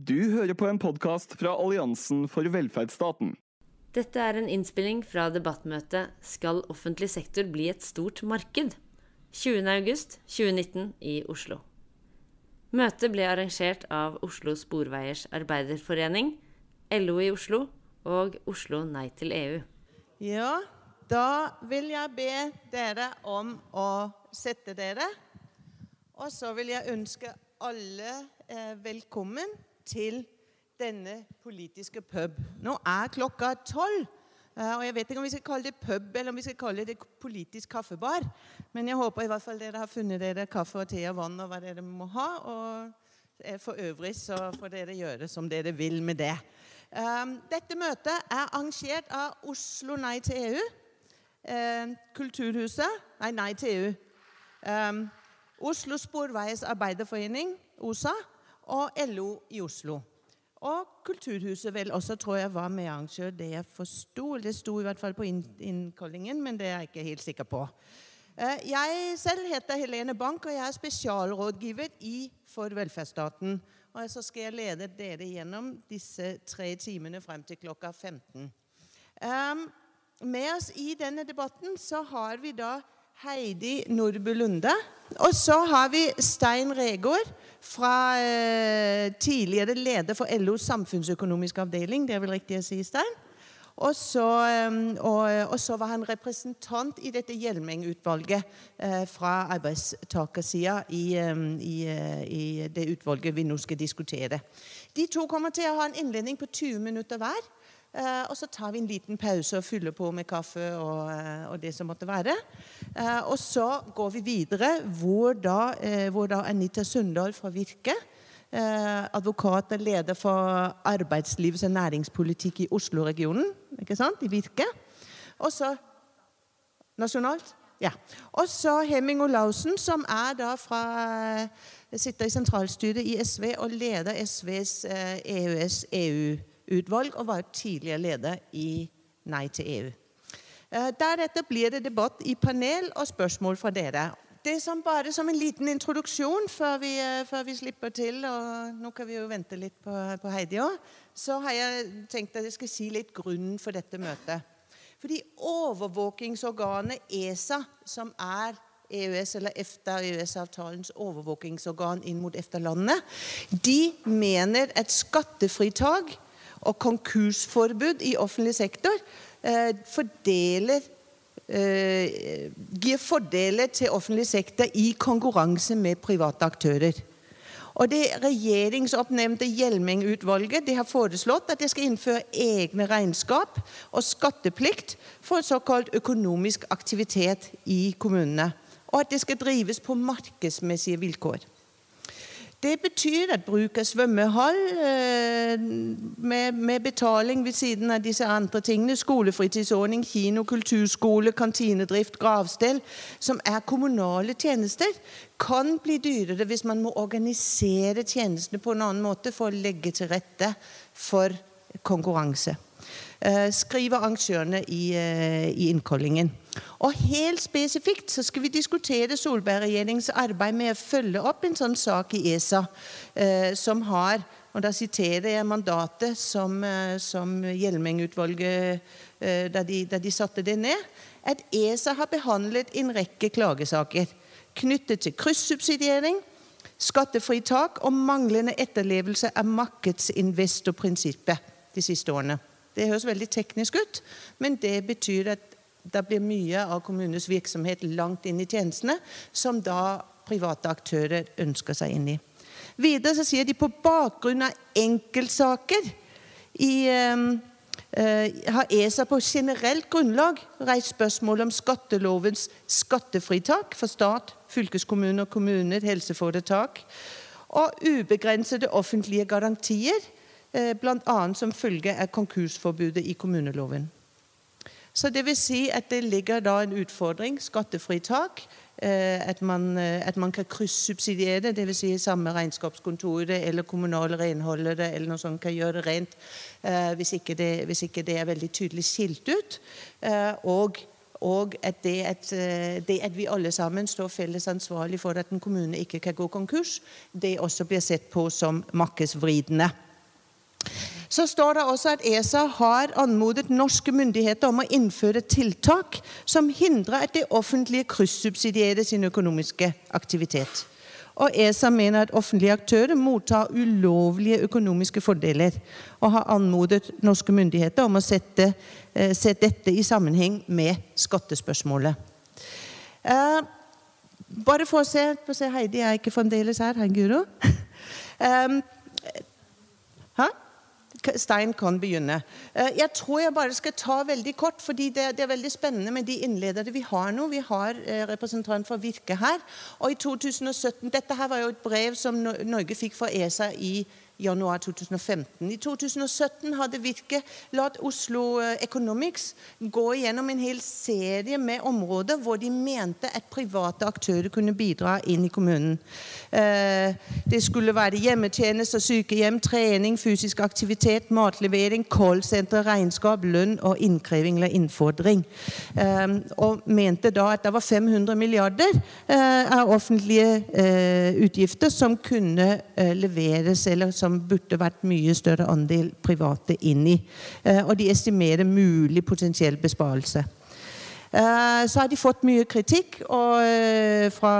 Du hører på en podkast fra Alliansen for velferdsstaten. Dette er en innspilling fra debattmøtet 'Skal offentlig sektor bli et stort marked?' 20.8.2019 i Oslo. Møtet ble arrangert av Oslo Sporveiers Arbeiderforening, LO i Oslo og Oslo Nei til EU. Ja, da vil jeg be dere om å sette dere. Og så vil jeg ønske alle eh, velkommen til denne politiske pub. Nå er klokka tolv. eh, Og jeg vet ikke om vi skal kalle det pub eller om vi skal kalle det politisk kaffebar. Men jeg håper i hvert fall dere har funnet dere kaffe og te og vann og hva dere må ha. Og eh, for øvrig så får dere gjøre som dere vil med det. Um, dette møtet er arrangert av Oslo Nei til EU, eh, Kulturhuset Nei, Nei til EU. Oslo Sporveis Arbeiderforening, OSA, og LO i Oslo. Og Kulturhuset vel også, tror jeg, var medarrangør. Det jeg forsto. Det sto i hvert fall på inn- innkallingen, men det er jeg ikke helt sikker på. Eh, Jeg selv heter Helene Bank, og jeg er spesialrådgiver i For velferdsstaten. Og så skal jeg lede dere gjennom disse tre timene frem til klokka 15. Um, med oss i denne debatten så har vi da Heidi Nordbu Lunde. Og så har vi Stein Regård, fra eh, tidligere leder for LOs samfunnsøkonomiske avdeling. Det er vel riktig å si, Stein? Og så, eh, og, og så var han representant i dette Hjelmeng-utvalget eh, fra arbeidstakersida i, i, i det utvalget vi nå skal diskutere. De to kommer til å ha en innledning på 20 minutter hver. Eh, og så tar vi en liten pause og fyller på med kaffe og, eh, og det som måtte være. Eh, og så går vi videre, hvor da, hvor da Anita Sundal fra Virke, advokat og leder for arbeidslivs- og næringspolitikk i Oslo-regionen, ikke sant, i Virke. Og så Nasjonalt? Ja. Og så Hemming Olaussen, som er da fra sitter i sentralstyret i SV og leder SVs eh, EØS-EU-utvalg og var tidligere leder i Nei til EU. Eh, Deretter blir det debatt i panel og spørsmål fra dere. Det som bare som en liten introduksjon før vi, eh, før vi slipper til, og nå kan vi jo vente litt på, på Heidi òg, så har jeg tenkt at jeg skal si litt grunnen for dette møtet. Fordi overvåkingsorganet ESA, som er EØS- eller EFTA-EØS-avtalens overvåkingsorgan inn mot EFTA-landene, de mener at skattefritak og konkursforbud i offentlig sektor eh, fordeler eh, gir fordeler til offentlig sektor i konkurranse med private aktører. Og Det regjeringsoppnevnte Hjelmeng-utvalget har foreslått at det skal innføre egne regnskap og skatteplikt for såkalt økonomisk aktivitet i kommunene. Og at det skal drives på markedsmessige vilkår. Det betyr at bruk av svømmehall eh, med, med betaling ved siden av disse andre tingene, skolefritidsordning, kino, kulturskole, kantinedrift, gravstell, som er kommunale tjenester, kan bli dyrere hvis man må organisere tjenestene på en annen måte for å legge til rette for konkurranse. Eh, skriver arrangørene i, eh, i innkallingen. Og Helt spesifikt så skal vi diskutere Solberg-regjeringens arbeid med å følge opp en sånn sak i ESA, eh, som har og Da siterer jeg mandatet som, som Hjelmeng-utvalget da, de, de satte det ned. At ESA har behandlet en rekke klagesaker knyttet til kryssubsidiering, skattefritak og manglende etterlevelse av markedsinvestorprinsippet de siste årene. Det høres veldig teknisk ut, men det betyr at det blir mye av kommunens virksomhet langt inn i tjenestene, som da private aktører ønsker seg inn i. Videre så sier de på bakgrunn av enkeltsaker i, eh, eh, har ESA på generelt grunnlag reist spørsmål om skattelovens skattefritak for stat, fylkeskommuner, kommuner, helseforetak, og ubegrensede offentlige garantier, bl.a. som følge av konkursforbudet i kommuneloven. Så det vil si at det ligger da en utfordring, skattefritak, eh, at man, eh, at man kan kryssubsidiere, dvs. Si samme regnskapskontoret eller kommunale renholdere eller noe sånt kan gjøre det rent eh, hvis, ikke det, hvis ikke det er veldig tydelig skilt ut. Eh, og, og at det, at eh, det at vi alle sammen står felles ansvarlig for at en kommune ikke kan gå konkurs, det også blir sett på som markedsvridende. Så står det også at ESA har anmodet norske myndigheter om å innføre tiltak som hindrer at det offentlige kryssubsidierer sin økonomiske aktivitet. Og ESA mener at offentlige aktører mottar ulovlige økonomiske fordeler, og har anmodet norske myndigheter om å sette, eh, sette dette i sammenheng med skattespørsmålet. Eh, bare for å se, for å se Heidi er ikke fremdeles her. Hei, Guro. um? Stein kan begynne. Eh, jeg tror jeg bare skal ta veldig kort, fordi det, det er veldig spennende med de innledere vi har nå. Vi har eh, representant for Virke her. Og i 2017, Dette her var jo et brev som Norge fikk fra ESA i januar 2015. I 2017 hadde Virke latt Oslo eh, Economics gå gjennom en hel serie med områder hvor de mente at private aktører kunne bidra inn i kommunen. Eh, det skulle være hjemmetjenester, sykehjem, trening, fysisk aktivitet, matlevering, callsenter, regnskap, lønn og innkreving eller innfordring. Eh, og mente da at det var 500 milliarder av offentlige utgifter som kunne leveres eller som som burde vært mye større andel private inn i. Eh, og de estimerer mulig potensiell besparelse. Eh, så har de fått mye kritikk og, eh, fra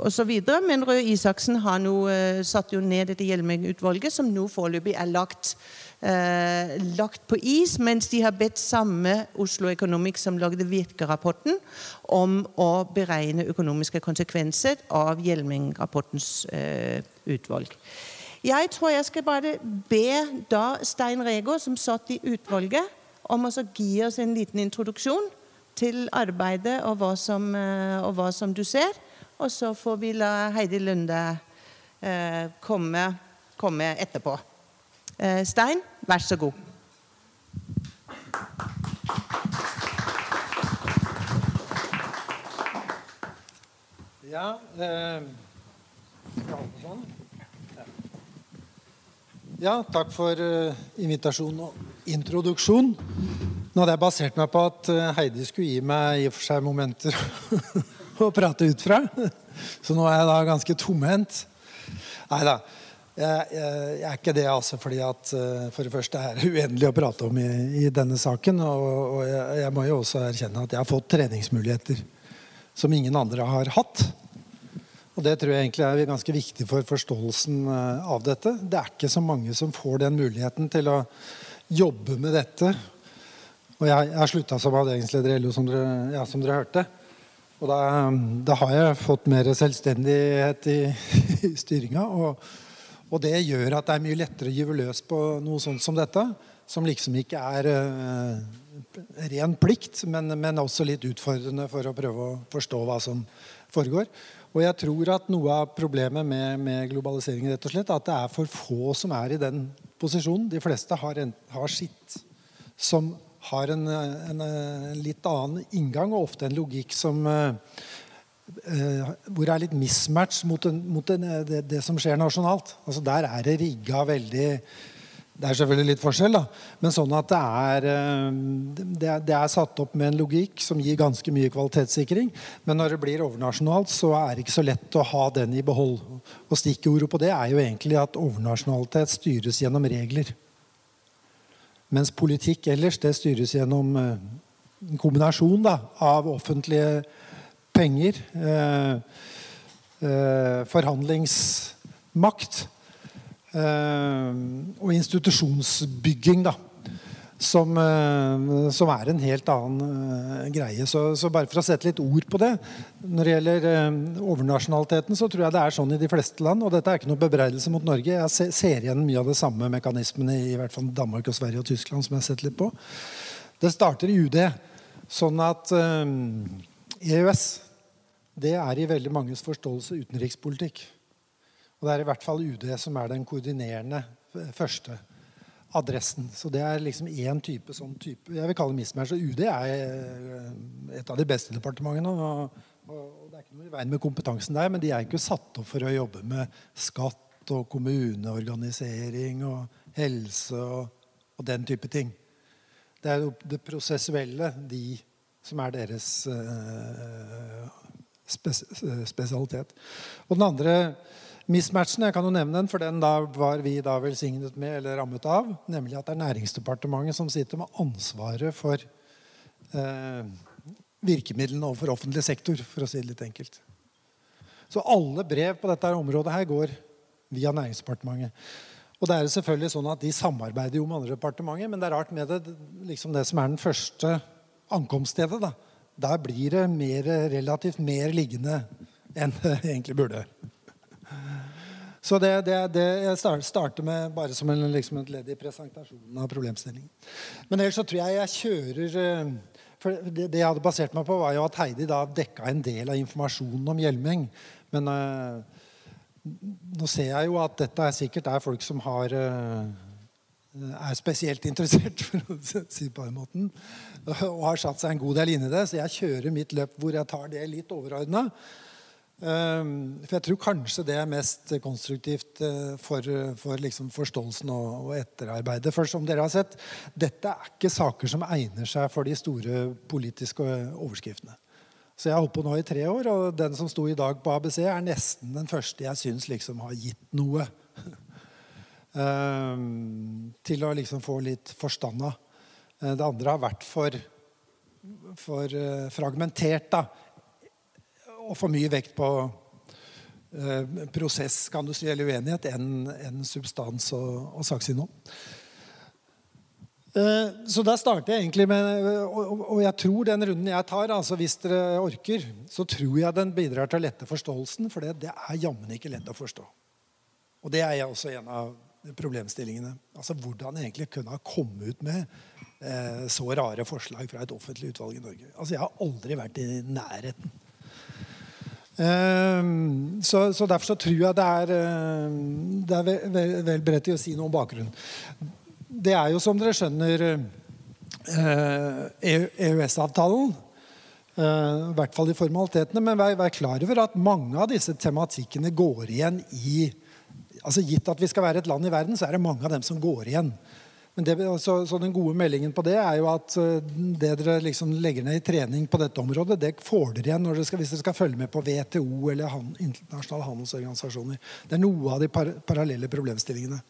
osv. Men Røe Isaksen har nå satt jo ned dette Hjelmeng-utvalget, som nå foreløpig er lagt eh, lagt på is, mens de har bedt samme Oslo Economics som lagde Virke-rapporten, om å beregne økonomiske konsekvenser av Hjelmeng-rapportens eh, utvalg. Jeg tror jeg skal bare be da Stein Rego, som satt i utvalget, om å gi oss en liten introduksjon til arbeidet og hva som, eh, og hva som du ser. Og så får vi la Heidi Lunde eh, komme, komme etterpå. Eh, Stein, vær så god. Ja, eh, ja, takk for eh, invitasjon og introduksjon. Nå hadde jeg basert meg på at uh, Heidi skulle gi meg i og for seg momenter å prate ut fra. Så nå er jeg da ganske tomhendt. Nei da. Jeg, jeg, jeg, er ikke det altså fordi at uh, for det første er det uendelig å prate om i, i denne saken. Og, og jeg, jeg, må jo også erkjenne at jeg har fått treningsmuligheter som ingen andre har hatt. Og det tror jeg egentlig er ganske viktig for forståelsen uh, av dette. Det er ikke så mange som får den muligheten til å jobbe med dette. Og jeg, har slutta som avdelingsleder i LO, som dere, ja, som dere hørte. Og da, da, har jeg fått mer selvstendighet i, i styringa. og og det gjør at det er mye lettere å gyve løs på noe sånt som dette. Som liksom ikke er uh, ren plikt, men, men, også litt utfordrende for å prøve å forstå hva som foregår. Og jeg tror at noe av problemet med, med globalisering rett og slett, at det er for få som er i den posisjonen. De fleste har, en, har sitt som har en, en, en, litt annen inngang, og ofte en logikk som Uh, hvor det er litt mismatch mot, den, mot den, eh, det, det, som skjer nasjonalt. Altså Der er det rigga veldig Det er selvfølgelig litt forskjell, da. Men sånn at det er, uh, det det er satt opp med en logikk som gir ganske mye kvalitetssikring. Men når det blir overnasjonalt, så er det ikke så lett å ha den i behold. Og stikkordet på det er jo egentlig at overnasjonalitet styres gjennom regler. Mens politikk ellers det styres gjennom en kombinasjon da, av offentlige penger, eh, eh, forhandlingsmakt eh, og institusjonsbygging, da. Som, som, er en helt annen greie. Så, så, bare for å sette litt ord på det Når det gjelder overnasjonaliteten, så tror jeg det er sånn i de fleste land. Og dette er ikke noe bebreidelse mot Norge. Jeg ser, igjen mye av de samme mekanismene i, hvert fall Danmark, og Sverige og Tyskland. som jeg har sett litt på. Det starter i UD. Sånn at EØS det er i veldig manges forståelse utenrikspolitikk. Og det er i hvert fall UD som er den koordinerende første adressen. Så det er liksom én type sånn type Jeg vil kalle det mismatch. Og UD er eh, et av de beste departementene. Og, og, det er ikke noe i veien med kompetansen der, men de er ikke satt opp for å jobbe med skatt og kommuneorganisering og helse og, og den type ting. Det er jo det prosessuelle, de som er deres uh, spesialitet. Og den andre mismatchen, jeg kan jo nevne den, for den var vi da velsignet med eller rammet av. Nemlig at det er Næringsdepartementet som sitter med ansvaret for eh, virkemidlene overfor offentlig sektor, for å si det litt enkelt. Så alle brev på dette området her går via Næringsdepartementet. Og det er selvfølgelig sånn at De samarbeider jo med andre departementer, men det er rart med det, liksom det som er den første ankomststedet. da. Der blir det mer, relativt mer liggende enn det egentlig burde. Så det, det, det jeg starter med bare som en, liksom et ledd i presentasjonen av problemstillingen. Men ellers så tror jeg jeg kjører eh, for det, det, jeg hadde basert meg på, var jo at Heidi da dekka en del av informasjonen om Hjelmeng. Men uh, nå ser jeg jo at dette er sikkert er folk som har uh, er spesielt interessert, for å si det på den måten, og har satt seg en god del inn i det. Så jeg kjører mitt løp hvor jeg tar det litt overordna. Ehm, for jeg tror kanskje det er mest konstruktivt eh, for, for liksom forståelsen og, og, etterarbeidet. For som dere har sett, dette er ikke saker som egner seg for de store politiske overskriftene. Så jeg har holdt på nå i tre år, og den som sto i dag på ABC, er nesten den første jeg syns liksom har gitt noe. um, til å liksom få litt forstand av. Eh, det andre har vært for, for uh, fragmentert. da og for mye vekt på eh, prosess kan du si, eller uenighet enn en substans og, og saksinnhold. Eh, så da starter jeg egentlig med og, jeg tror den runden jeg tar, altså hvis dere orker, så tror jeg den bidrar til å lette forståelsen, for det, det er jammen ikke lett å forstå. Og det er jeg også en av problemstillingene. Altså Hvordan egentlig kunne ha kommet ut med eh, så rare forslag fra et offentlig utvalg i Norge. Altså Jeg har aldri vært i nærheten. Ehm, så, så, Derfor så tror jeg det er, eh, det er vel, vel, vel berettiget å si noe om bakgrunnen. Det er jo, som dere skjønner, EØS-avtalen. Eh, e eh, I hvert fall i formalitetene. Men vær, vær, klar over at mange av disse tematikkene går igjen i altså Gitt at vi skal være et land i verden, så er det mange av dem som går igjen. Det, så, så, Den gode meldingen på det er jo at eh, det dere liksom legger ned i trening på dette området, det får dere igjen dere skal, hvis dere skal følge med på WTO eller han, internasjonale handelsorganisasjoner. Det er noe av de par, parallelle problemstillingene.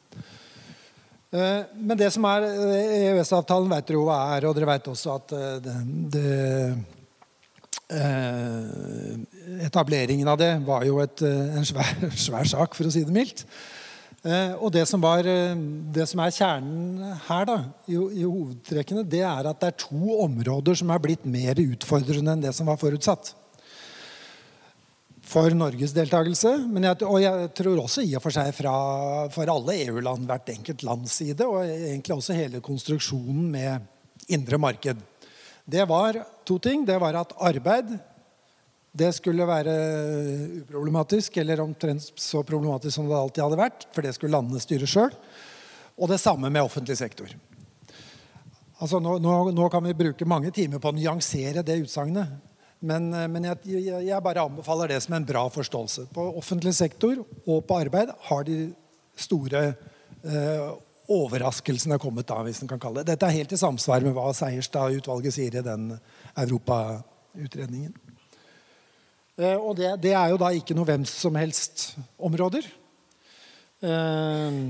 Eh, men det som er EØS-avtalen, eh, e vet dere jo hva er. Og dere vet også at det, det Etableringen av det var jo et, en svær, svær sak, for å si det mildt. Eh, og det som, var, eh, det som, er kjernen her, da, i, i, hovedtrekkene, det er at det er to områder som er blitt mer utfordrende enn det som var forutsatt. For Norges deltakelse, jeg, og jeg tror også i og for seg fra, for alle EU-land, hvert enkelt lands side, og egentlig også hele konstruksjonen med indre marked. Det var to ting. Det var at arbeid det skulle være uproblematisk, eller omtrent så problematisk som det alltid hadde vært. For det skulle landene styre sjøl. Og det samme med offentlig sektor. Altså, nå, nå, nå, kan vi bruke mange timer på å nyansere det utsagnet. Men, men jeg, jeg, jeg, bare anbefaler det som en bra forståelse. På offentlig sektor og på arbeid har de store eh, overraskelsene kommet. da, hvis en kan kalle det. Dette er helt i samsvar med hva Seierstad-utvalget sier i den Europautredningen. Eh, og det, det, er jo da ikke noe hvem som helst områder. Eh,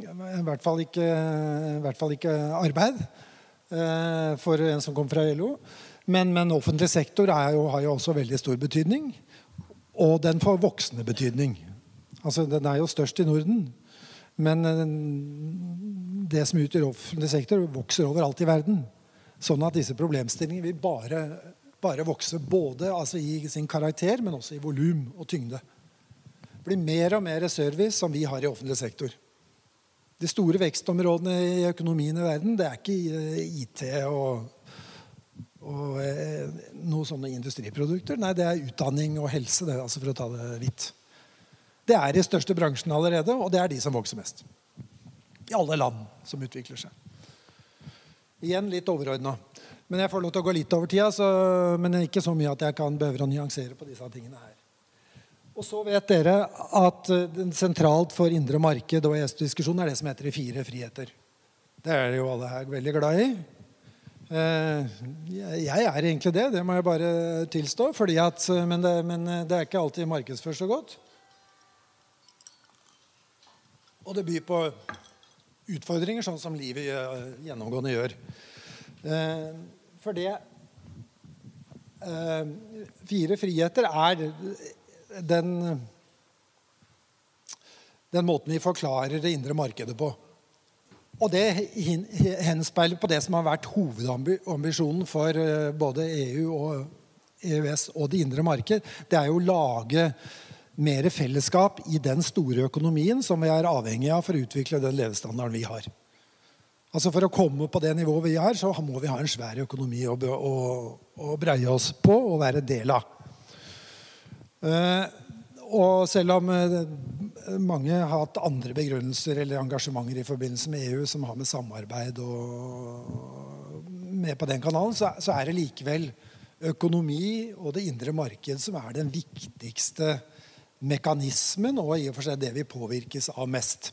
I hvert fall ikke, hvert fall ikke arbeid eh, for en som kommer fra LO. Men, men offentlig sektor jo, har jo også veldig stor betydning. Og den får voksende betydning. Altså, den er jo størst i Norden. Men det som utgjør offentlig sektor, vokser overalt i verden. Sånn at disse problemstillingene vil bare bare vokse. Både altså i sin karakter, men også i volum og tyngde. Det blir mer og mer service som vi har i offentlig sektor. De store vekstområdene i økonomien i verden det er ikke eh, IT og, og eh, noen sånne industriprodukter. Nei, det er utdanning og helse, det, altså for å ta det vidt. Det er de største bransjene allerede, og det er de som vokser mest. I alle land som utvikler seg. Igjen litt overordna. Men jeg får lov til å gå litt over tida, så, men ikke så mye at jeg kan behøver å nyansere på disse tingene her. Og så vet dere at uh, sentralt for indre marked og EØS-diskusjonen er det som heter de fire friheter. Det er jo alle her veldig glad i. Uh, jeg er egentlig det, det må jeg bare tilstå. At, men, det, men, det, er ikke alltid markedsført så godt. Og det byr på utfordringer, sånn som livet eh, gjennomgående gjør. Eh, for det eh, Fire friheter er den, den måten vi forklarer det indre markedet på. Og det henspeiler på det som har vært hovedambisjonen for både EU og EØS og det indre marked. Det er jo å lage mer fellesskap i den store økonomien som vi er avhengig av for å utvikle den levestandarden vi har. Altså For å komme på det nivået vi har, så må vi ha en svær økonomi å, å, å breie oss på og være del av. Uh, og selv om uh, mange har hatt andre begrunnelser eller engasjementer i forbindelse med EU som har med samarbeid og med på den kanalen, så er det likevel økonomi og det indre marked som er den viktigste mekanismen og i og for seg det vi påvirkes av mest.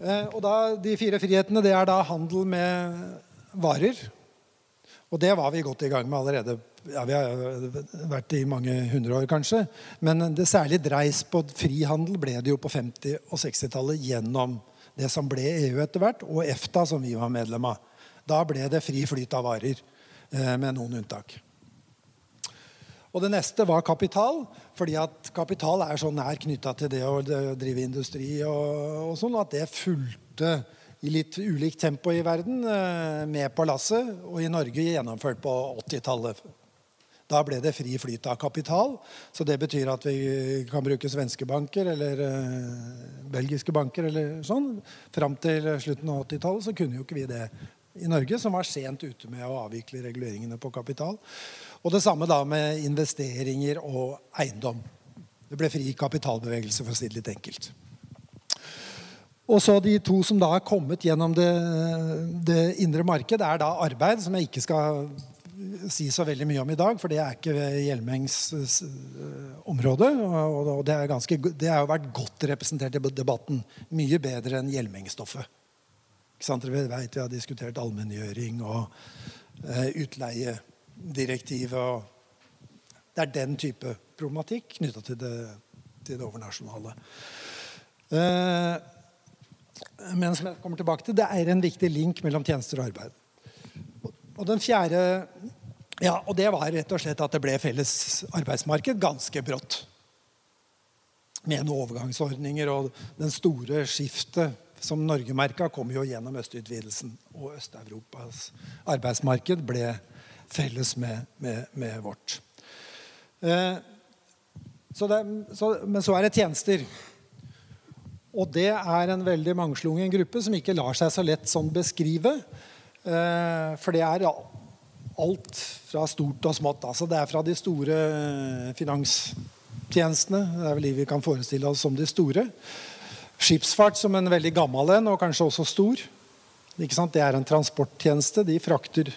Eh, og da, De fire frihetene det er da handel med varer. Og det var vi godt i gang med allerede. Ja, Vi har vært i mange hundre år, kanskje. Men det særlig dreis på frihandel ble det jo på 50- og 60-tallet gjennom det som ble EU etter hvert, og EFTA, som vi var medlem av. Da ble det fri flyt av varer, eh, med noen unntak. Og det neste var kapital, fordi at kapital er så nær knytta til det å drive industri og, og, sånn at det fulgte i litt ulikt tempo i verden eh, med på lasset, og i Norge gjennomført på 80-tallet. Da ble det fri flyt av kapital. Så det betyr at vi kan bruke svenske banker eller uh, belgiske banker eller sånn. Fram til slutten av 80-tallet så kunne jo ikke vi det i Norge, som var sent ute med å avvikle reguleringene på kapital. Og det samme da med investeringer og eiendom. Det ble fri kapitalbevegelse, for å si det litt enkelt. Og så De to som da har kommet gjennom det, det indre marked, er da arbeid, som jeg ikke skal si så veldig mye om i dag, for det er ikke Hjelmengs område. Og det, er ganske, det har jo vært godt representert i debatten. Mye bedre enn Hjelmeng-stoffet. Dere vet Vi har diskutert allmenngjøring og uh, utleie direktivet. det er den type problematikk knytta til, til, det overnasjonale. Eh, men som jeg kommer tilbake til, det er en viktig link mellom tjenester og arbeid. Og den fjerde ja, og det var rett og slett at det ble felles arbeidsmarked ganske brått. Med noen overgangsordninger og den store skiftet som Norge merka, kom jo gjennom østutvidelsen. Og Øst-Europas arbeidsmarked ble felles med, med, med vårt. Eh, så det, så, men så er det tjenester. Og det er en veldig mangslungen gruppe som ikke lar seg så lett sånn beskrive. Eh, for det er alt fra stort og smått. Altså det er fra de store finanstjenestene. Det er vel de vi kan forestille oss som de store. Skipsfart som en veldig gammel en, og kanskje også stor. Det er en transporttjeneste. De frakter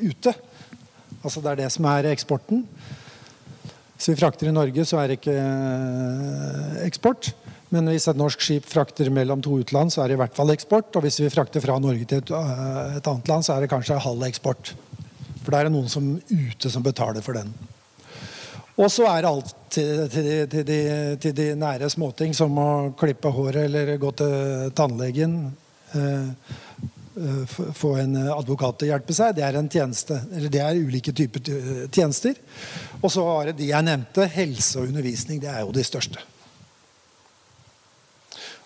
ute. Altså det er det som er eksporten. Hvis vi frakter i Norge, så er det ikke uh, eksport. Men hvis et norsk skip frakter mellom to utland, så er det i hvert fall eksport. Og hvis vi frakter fra Norge til et, et annet land, så er det kanskje halv eksport. For da er det noen som ute som betaler for den. Og så er det alt til, til, de, til, de, til, de, nære småting, som å klippe håret eller gå til tannlegen. Eh, Eh, få en advokat til å hjelpe seg. Det er en tjeneste, eller det er ulike typer tjenester. Og så har det de jeg nevnte. Helse og undervisning. Det er jo de største.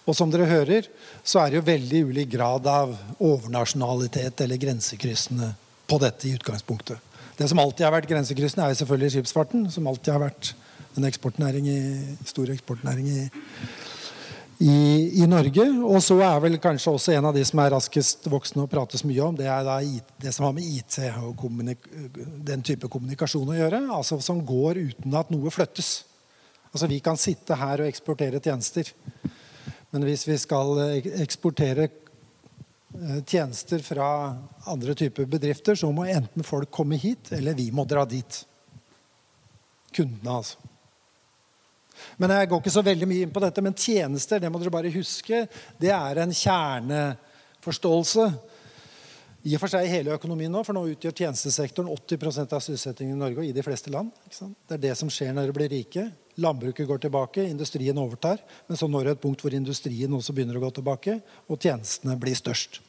Og som dere hører, så er det jo veldig ulik grad av overnasjonalitet eller grensekryssende på dette i utgangspunktet. Det som alltid har vært grensekryssende, er jo selvfølgelig skipsfarten. Som alltid har vært en eksportnæring i, stor eksportnæring i, i, i, Norge. Og så er vel kanskje også en av de som er raskest voksne og prates mye om, det er da det som har med IT og den type kommunikasjon å gjøre. altså Som går uten at noe flyttes. Altså Vi kan sitte her og eksportere tjenester. Men hvis vi skal eksportere eh, tjenester fra andre typer bedrifter, så må enten folk komme hit, eller vi må dra dit. Kundene, altså. Men Jeg går ikke så veldig mye inn på dette, men tjenester det må dere bare huske, det er en kjerneforståelse. I og for seg hele økonomien nå, for nå utgjør tjenestesektoren 80% av sysselsettingen i Norge og i de fleste land. Det er det som skjer når dere blir rike. Landbruket går tilbake, industrien overtar. Men så når det et punkt hvor industrien også begynner å gå tilbake, og tjenestene blir størst.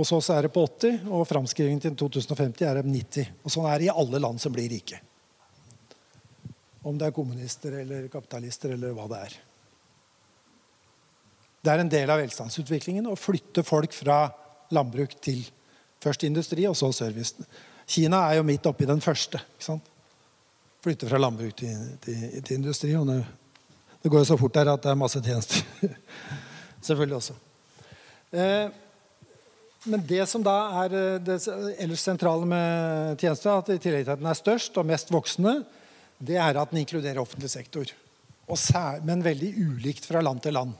Hos oss er det på 80, og framskrivingen til 2050 er det 90. Og sånn er det i alle land som blir rike. Om det er kommunister eller kapitalister eller hva det er. Det er en del av velstandsutviklingen å flytte folk fra landbruk til først industri og så service. Kina er jo midt oppi den første. ikke sant? Flytte fra landbruk til, til, til industri. Og det, det, går jo så fort der at det er masse tjenester. Selvfølgelig også. Eh, men det som da er eh, det ellers sentrale med tjenester, at i tillegg til at den er størst og mest voksende, det er at den inkluderer offentlig sektor. Sær, men veldig ulikt fra land til land.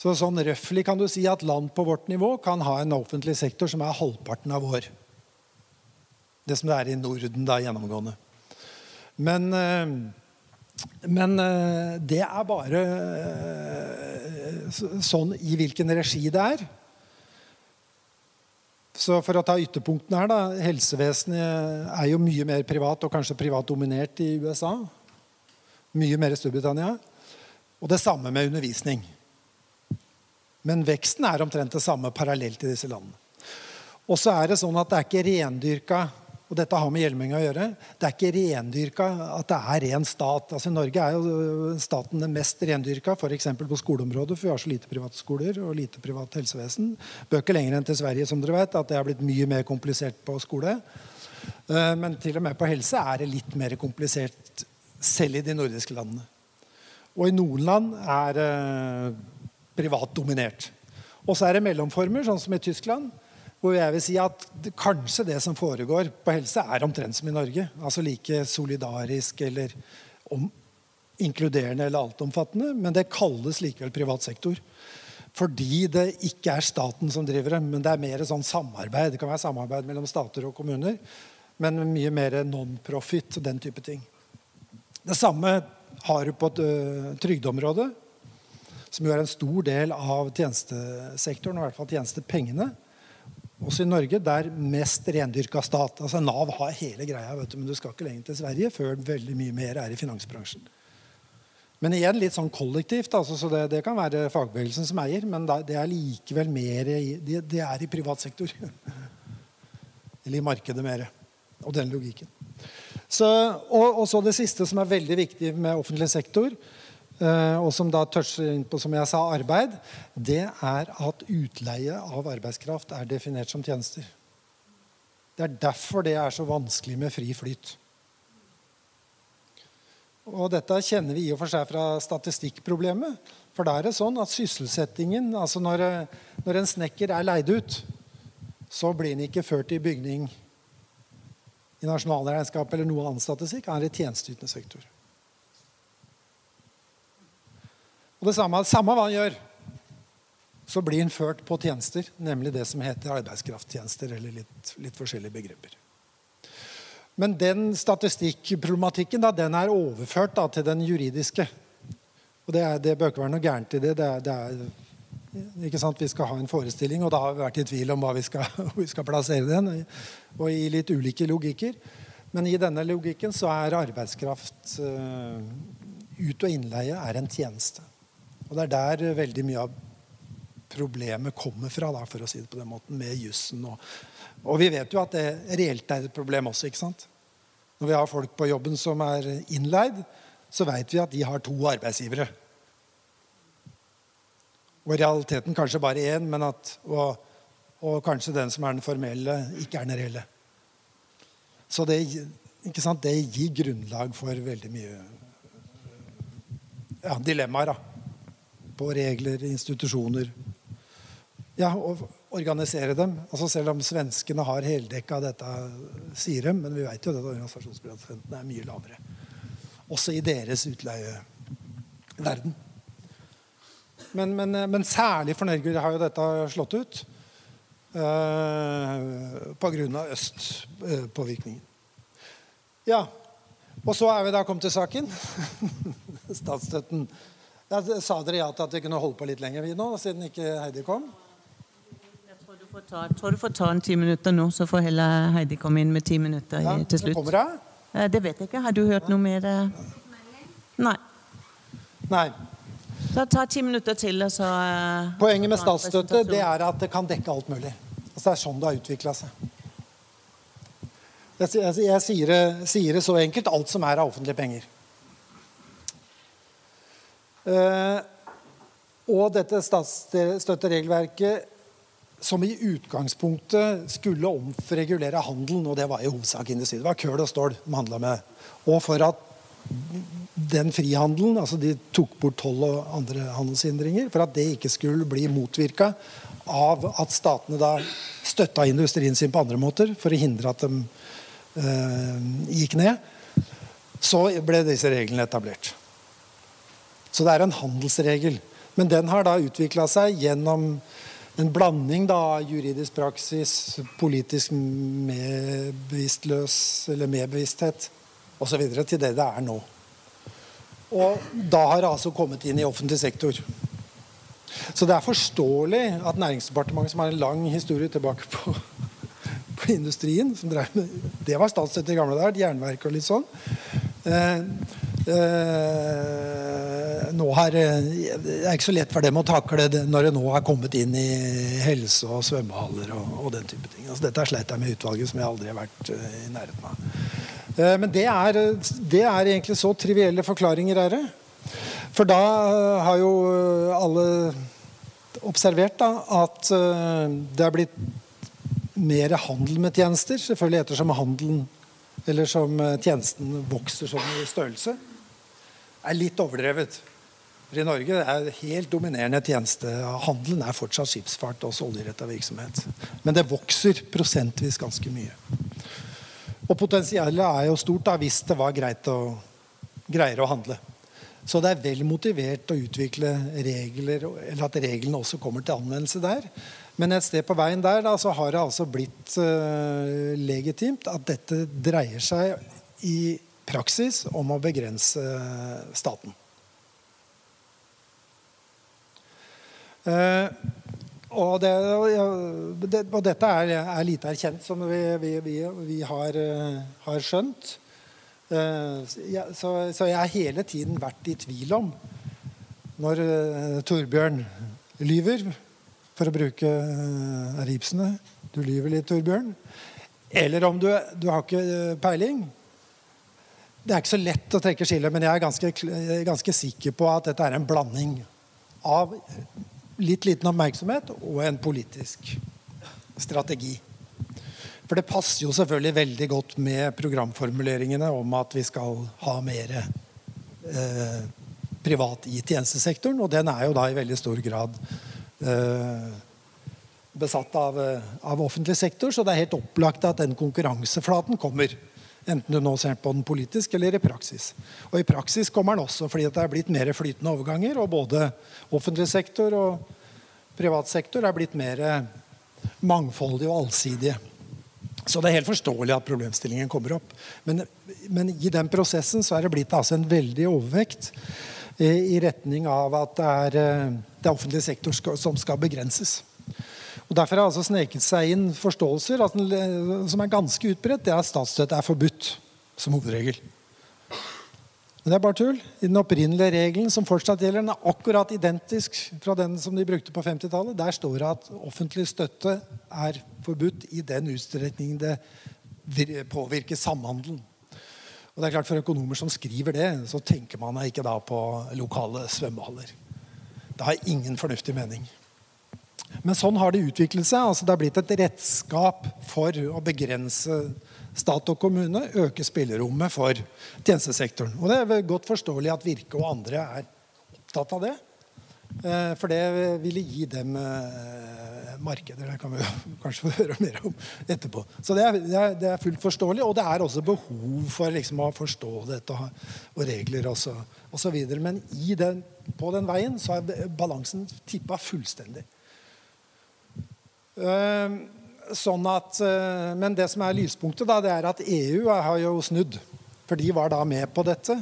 Så sånn røftlig kan du si at land på vårt nivå kan ha en offentlig sektor som er halvparten av vår. Det som det er i Norden da, gjennomgående. Men, eh, men eh, det er bare eh, sånn i hvilken regi det er. Så for å ta ytterpunktene her, da. Helsevesenet er jo mye mer privat, og kanskje privatdominert i USA. Mye mer i Storbritannia. Og det samme med undervisning. Men veksten er omtrent det samme parallelt i disse landene. Og så er det sånn at det er ikke rendyrka og dette har med Hjelmeng å gjøre. Det er ikke rendyrka at det er ren stat. Altså Norge er jo staten den mest rendyrka, f.eks. på skoleområdet, for vi har så lite privatskoler og lite privat helsevesen. Bøker lenger enn til Sverige, som dere vet, at det har blitt mye mer komplisert på skole. Eh, men til og med på helse er det litt mer komplisert, selv i de nordiske landene. Og i noen land er det privat dominert. Og så er det mellomformer, sånn som i Tyskland. Hvor jeg vil si at kanskje det som foregår på helse, er omtrent som i Norge. Altså like solidarisk eller om, inkluderende eller altomfattende. Men det kalles likevel privat sektor. Fordi det ikke er staten som driver det, men det er mer sånn samarbeid. Det kan være samarbeid mellom stater og kommuner, men mye mer non-profit og den type ting. Det samme har du på et uh, som jo er en stor del av tjenestesektoren, og i hvert fall tjenestepengene. Også i Norge, der mest rendyrka stat. Altså Nav har hele greia, du, men du skal ikke lenger til Sverige før veldig mye mer er i finansbransjen. Men igjen litt sånn kollektivt. Altså, så det, det, kan være fagbevegelsen som eier, men det er likevel mer i, det, det er i privat sektor. Eller i markedet mer. Og den logikken. Så, og, og så det siste som er veldig viktig med offentlig sektor, og som da toucher inn på som jeg sa, arbeid, det er at utleie av arbeidskraft er definert som tjenester. Det er derfor det er så vanskelig med fri flyt. Og dette kjenner vi i og for seg fra statistikkproblemet. For da er det sånn at sysselsettingen altså når, når en snekker er leid ut, så blir den ikke ført i bygning i nasjonalregnskap eller noe annen statistikk. Han er i tjenesteytende sektor. Og det samme, samme hva han gjør, så blir han ført på tjenester, nemlig det som heter arbeidskrafttjenester, eller litt, litt forskjellige begreper. Men den statistikkproblematikken da, den er overført da, til den juridiske. Og det, er, det bør ikke være noe gærent i det. det, er, det er, ikke sant? Vi skal ha en forestilling, og da har vi vært i tvil om hva vi skal, hvor vi skal plassere den. Og i litt ulike logikker. Men i denne logikken så er arbeidskraft uh, ut- og innleie er en tjeneste. Og det er der eh, veldig mye av problemet kommer fra, da, for å si det på den måten, med jussen. Og, og, vi vet jo at det reelt er et problem også. ikke sant? Når vi har folk på jobben som er innleid, så vet vi at de har to arbeidsgivere. Og i realiteten kanskje bare én, men at, og, og, kanskje den som er den formelle, ikke er den reelle. Så det, ikke sant? det gir grunnlag for veldig mye ja, dilemmaer. da på regler, institusjoner. Ja, og organisere dem. Altså Selv om svenskene har heldekka dette, sier de, men vi vet jo at organisasjonsprosenten er mye lavere. Også i deres utleieverden. Men, men, men, særlig for Norge har jo dette slått ut uh, pga. østpåvirkningen. Ja, og så er vi da kommet til saken. Statsstøtten ja, sa dere ja til at vi kunne holde på litt lenger, vi nå, siden ikke Heidi kom? Jeg tror du får ta, tror du får ta en ti minutter nå, så får heller Heidi komme inn med ti minutter ja, til slutt. Kommer hun? Eh, Det vet jeg ikke. Har du hørt noe mer? eh? Nei. Nei. Da ta ti minutter til, og så eh, Poenget med statsstøtte det er at det kan dekke alt mulig. Altså, det er sånn det har utvikla seg. Jeg, jeg, jeg sier, det, sier det så enkelt alt som er av offentlige penger. Eh, og dette statsstøtteregelverket som i utgangspunktet skulle omregulere handelen, og det var i hovedsak industri. Det var køl og stål de handla med. Og for at den frihandelen, altså de tok bort toll og andre handelshindringer, for at det ikke skulle bli motvirka av at statene da støtta industrien sin på andre måter for å hindre at de eh, gikk ned, så ble disse reglene etablert. Så det er en handelsregel. Men den har da utvikla seg gjennom en blanding av juridisk praksis, politisk medbevisstløs eller medbevissthet osv. til det det er nå. Og da har det altså kommet inn i offentlig sektor. Så det er forståelig at Næringsdepartementet, som har en lang historie tilbake på, på industrien med, Det var statsstøtte i gamle dager, jernverk og litt sånn. Eh, nå har, eh, det er ikke så lett for dem å takle det når det nå har kommet inn i helse og svømmehaller og, og den type ting. Altså, dette sleit jeg med utvalget, som jeg aldri har vært eh, i nærheten av. Eh, men det er, det er egentlig så trivielle forklaringer, er det. For da eh, har jo eh, alle observert da, at eh, det er blitt mer handel med tjenester, selvfølgelig ettersom handelen eller som eh, tjenesten vokser sånn i størrelse, er litt overdrevet. For I Norge er det helt dominerende tjeneste. Handelen er fortsatt skipsfart og oljeretta virksomhet. Men det vokser prosentvis ganske mye. Og potensialet er jo stort da, hvis det var greit å, greier å handle. Så det er vel motivert å utvikle regler, eller at reglene også kommer til anvendelse der. Men et sted på veien der da, så har det altså blitt uh, legitimt at dette dreier seg i praksis om å begrense staten. Eh, og, det, og dette er, er lite erkjent, som vi, vi, vi, har, eh, har skjønt. Eh, så, så jeg har hele tiden vært i tvil om når eh, Torbjørn lyver, for å bruke Ripsene Du lyver litt, Torbjørn. Eller om du, du har ikke eh, peiling. Det er ikke så lett å trekke skillet, men jeg er ganske, ganske sikker på at dette er en blanding av litt liten oppmerksomhet og en politisk strategi. For det passer jo selvfølgelig veldig godt med programformuleringene om at vi skal ha mer eh, privat i tjenestesektoren, og den er jo da i veldig stor grad eh, besatt av, eh, av offentlig sektor, så det er helt opplagt at den konkurranseflaten kommer. Enten du nå ser på den politisk eller i praksis. Og i praksis kommer den også fordi det er blitt mer flytende overganger, og både offentlig sektor og privat sektor er blitt mer mangfoldige og allsidige. Så det er helt forståelig at problemstillingen kommer opp. Men, men i den prosessen så er det blitt altså en veldig overvekt eh, i retning av at det er eh, det offentlige sektor skal, som skal begrenses. Og Derfor har altså sneket seg inn forståelser eh, som er ganske utbredt. Det er at statsstøtte er forbudt som hovedregel. Men det er bare tull. I den opprinnelige regelen som fortsatt gjelder, den er akkurat identisk fra den som de brukte på 50-tallet. Der står det at offentlig støtte er forbudt i den utstrekning det påvirker samhandelen. Og det er klart For økonomer som skriver det, så tenker man ikke da på lokale svømmehaller. Det har ingen fornuftig mening. Men sånn har det utviklet seg. altså Det har blitt et redskap for å begrense stat og kommune, øke spillerommet for tjenestesektoren. Og det er godt forståelig at Virke og andre er opptatt av det. Eh, For det ville gi dem eh, markeder. Det kan vi kanskje få høre mer om etterpå. Så det er, det er, fullt forståelig. Og det er også behov for liksom å forstå dette og, regler og så, videre. Men den, på den veien så er balansen tippa fullstendig. Eh, Sånn at, eh, men det som er lyspunktet, da, det er at EU har jo snudd. For de var da med på dette.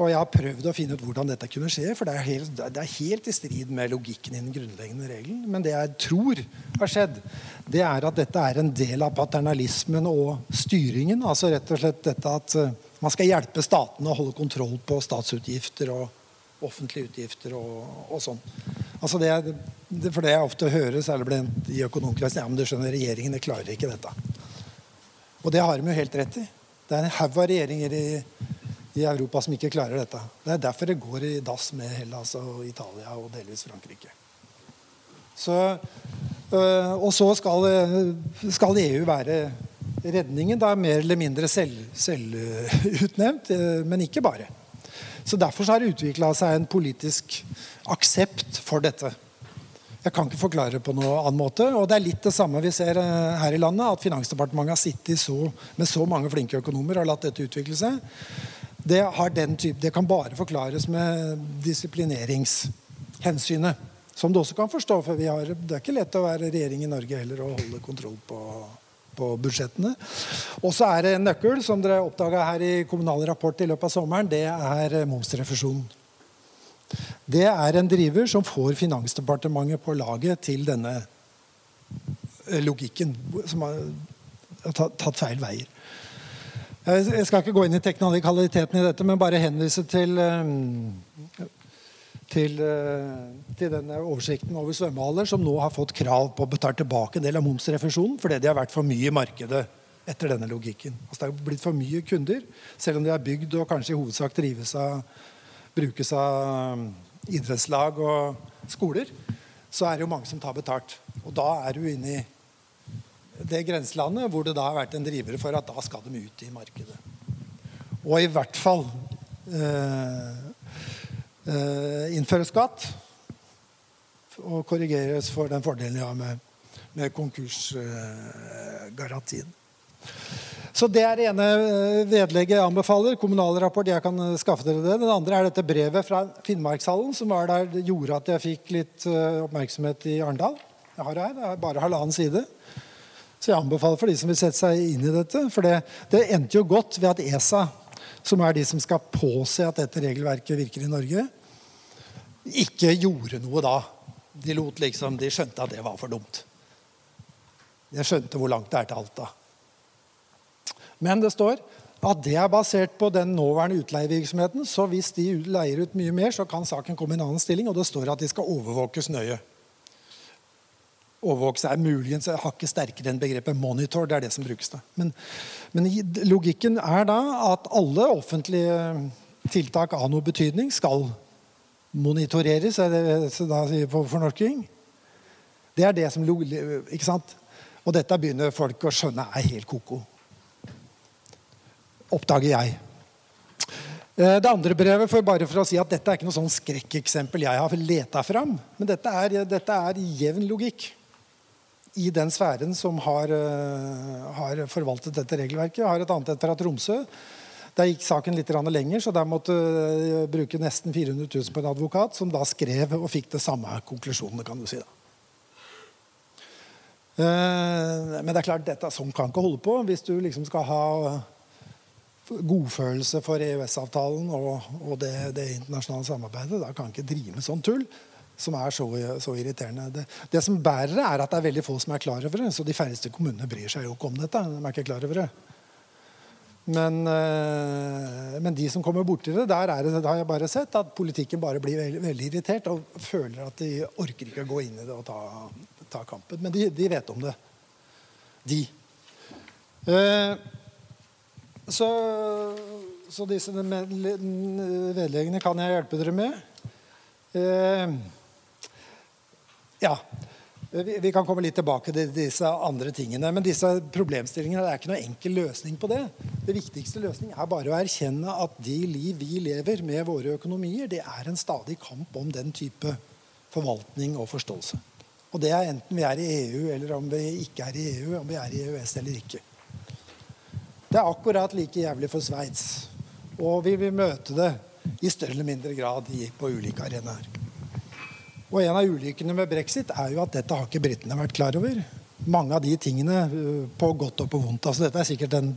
Og jeg har prøvd å finne ut hvordan dette kunne skje, for det er helt, det er helt i strid med logikken i den grunnleggende regelen. Men det jeg tror har skjedd, det er at dette er en del av paternalismen og styringen. Altså rett og slett dette at eh, man skal hjelpe statene å holde kontroll på statsutgifter og offentlige utgifter og, og sånn. Altså det, det, for det jeg ofte hører, særlig blant i økonomkretsen, ja, men du skjønner, regjeringen klarer ikke dette. Og det har de jo helt rett i. Det er en haug av regjeringer i, i Europa som ikke klarer dette. Det er derfor det går i dass med Hellas og Italia og delvis Frankrike. Så, øh, og så skal, øh, skal EU være redningen. Da mer eller mindre selv, selvutnevnt, øh, men ikke bare. Så Derfor så har det utvikla seg en politisk aksept for dette. Jeg kan ikke forklare det på noen annen måte. Og det er litt det samme vi ser eh, her i landet. At Finansdepartementet har sittet så, med så mange flinke økonomer og latt dette utvikle seg. Det, type, det kan bare forklares med disiplineringshensynet. Som du også kan forstå, for har, det er ikke lett å være regjering i Norge heller og holde kontroll på, på budsjettene. Og så er det en nøkkel som dere oppdaga her i Kommunal Rapport i løpet av sommeren. Det er momsrefusjonen. Det er en driver som får Finansdepartementet på laget til denne eh, logikken, som har tatt feil veier. Jeg skal ikke gå inn i teknikaliteten i dette, men bare henvise til, eh, til, eh, til denne oversikten over svømmehaller, som nå har fått krav på å betale tilbake en del av momsrefusjonen fordi de har vært for mye i markedet etter denne logikken. Altså Det har blitt for mye kunder, selv om de er bygd og kanskje i hovedsak drives av brukes av um, idrettslag og skoler, så er det jo mange som tar betalt. Og da er du inne i det grenselandet hvor det da har vært en driver for at da skal de ut i markedet. Og i hvert fall eh, eh, innføre skatt og korrigeres for den fordelen de har med, med konkursgarantien. Så Det er det ene eh, vedlegget jeg anbefaler. Kommunal rapport. Jeg kan eh, skaffe dere det. Den andre er dette brevet fra Finnmarkshallen, som var der, gjorde at jeg fikk litt eh, oppmerksomhet i Arendal. Jeg har det her. Det er bare halvannen side. Så jeg anbefaler for de som vil sette seg inn i dette. For det, det endte jo godt ved at ESA, som er de som skal påse at dette regelverket virker i Norge, ikke gjorde noe da. De, liksom, de skjønte at det var for dumt. De skjønte hvor langt det er til Alta. Men det står at det er basert på den nåværende utleievirksomheten. Så hvis de leier ut mye mer, så kan saken komme i en annen stilling. Og det står at de skal overvåkes nøye. Overvåkes er muligens hakket sterkere enn begrepet monitor. Det er det som brukes da. Men, men logikken er da at alle offentlige tiltak av noe betydning skal monitoreres, er det så da sier på fornorsking. Det er det som Ikke sant? Og dette begynner folk å skjønne er helt ko-ko. Oppdager jeg. Eh, Det andre brevet, for bare for å si at dette er ikke noe sånn skrekkeksempel jeg har leta fram, men dette er, dette er jevn logikk i den sfæren som har, eh, har forvaltet dette regelverket. Har et annet et fra Tromsø. Der gikk saken litt lenger, så der måtte jeg bruke nesten 400 000 på en advokat, som da skrev og fikk det samme konklusjonene, kan du si. da. Eh, Men det er klart, dette sånn kan ikke holde på hvis du liksom skal ha godfølelse for EØS-avtalen og, og det, det internasjonale samarbeidet. Da kan ikke drive med sånn tull som er så, så irriterende. Det, det som bærer det, er at det er veldig få som er klar over det. Så de færreste kommunene bryr seg jo ikke om dette. De er ikke klar over det. Men, eh, men de som kommer borti det, der er det, har jeg bare sett at politikken bare blir veldig, veldig irritert og føler at de orker ikke å gå inn i det og ta, ta kampen. Men de, de vet om det. De. Eh, så, så disse vedleggene kan jeg hjelpe dere med. Eh, ja. Vi, vi kan komme litt tilbake til disse andre tingene. Men disse problemstillingene det er ikke noen enkel løsning på det. Det viktigste løsningen er bare å erkjenne at de liv vi lever med våre økonomier, det er en stadig kamp om den type forvaltning og forståelse. Og det er enten vi er i EU eller om vi ikke er i EU, om vi er i EØS eller ikke. Det er akkurat like jævlig for Sveits. Og vi vil møte det i større eller mindre grad på ulike arenaer. Og En av ulykkene med brexit er jo at dette har ikke britene vært klar over. Mange av de tingene øh, på godt og på vondt. Altså, dette er sikkert en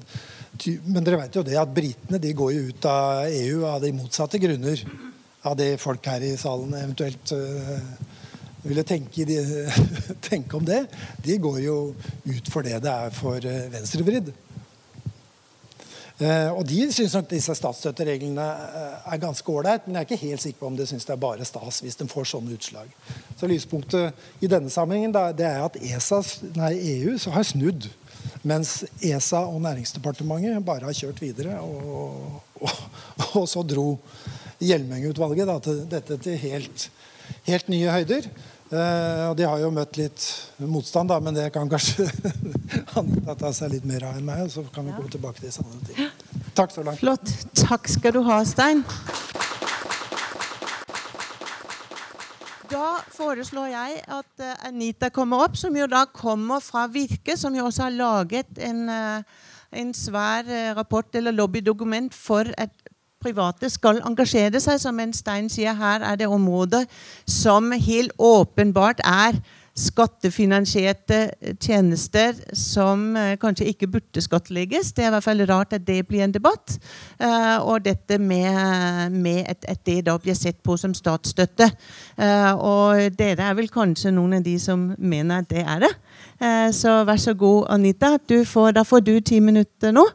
Men dere vet jo det at britene de går jo ut av EU av de motsatte grunner av det folk her i salen eventuelt eh, ville tenke, de, tenke om det. De går jo ut for det det er for uh, venstrevridd. Eh, og de syns nok disse statsstøttereglene eh, er ganske ålreit, men jeg er ikke helt sikker på om de syns det er bare stas hvis de får sånne utslag. Så lyspunktet i denne sammenhengen det er at ESA, nei, EU har snudd. Mens ESA og Næringsdepartementet bare har kjørt videre. Og, og, og så dro Hjelmeng-utvalget dette til helt, helt nye høyder. Eh, og de har jo møtt litt motstand, da, men det kan kanskje han ta seg litt mer av enn meg. Og så kan vi gå tilbake til sånne ting. Takk så langt. Flott. Takk skal du ha, Stein. Da foreslår jeg at eh, Anita kommer opp, som jo da kommer fra Virke, som jo også har laget en, eh, en svær rapport eller lobbydokument for at private skal engasjere seg. Som en Stein sier, her er det områder som helt åpenbart er skattefinansierte tjenester som eh, kanskje ikke burde skattlegges. Det er i hvert fall rart at det blir en debatt. Eh, og dette med, med at, at det da blir sett på som statsstøtte. Eh, og dere er vel kanskje noen av de som mener at det er det. Eh, så vær så god, Anita. Får, da får du ti minutter nå.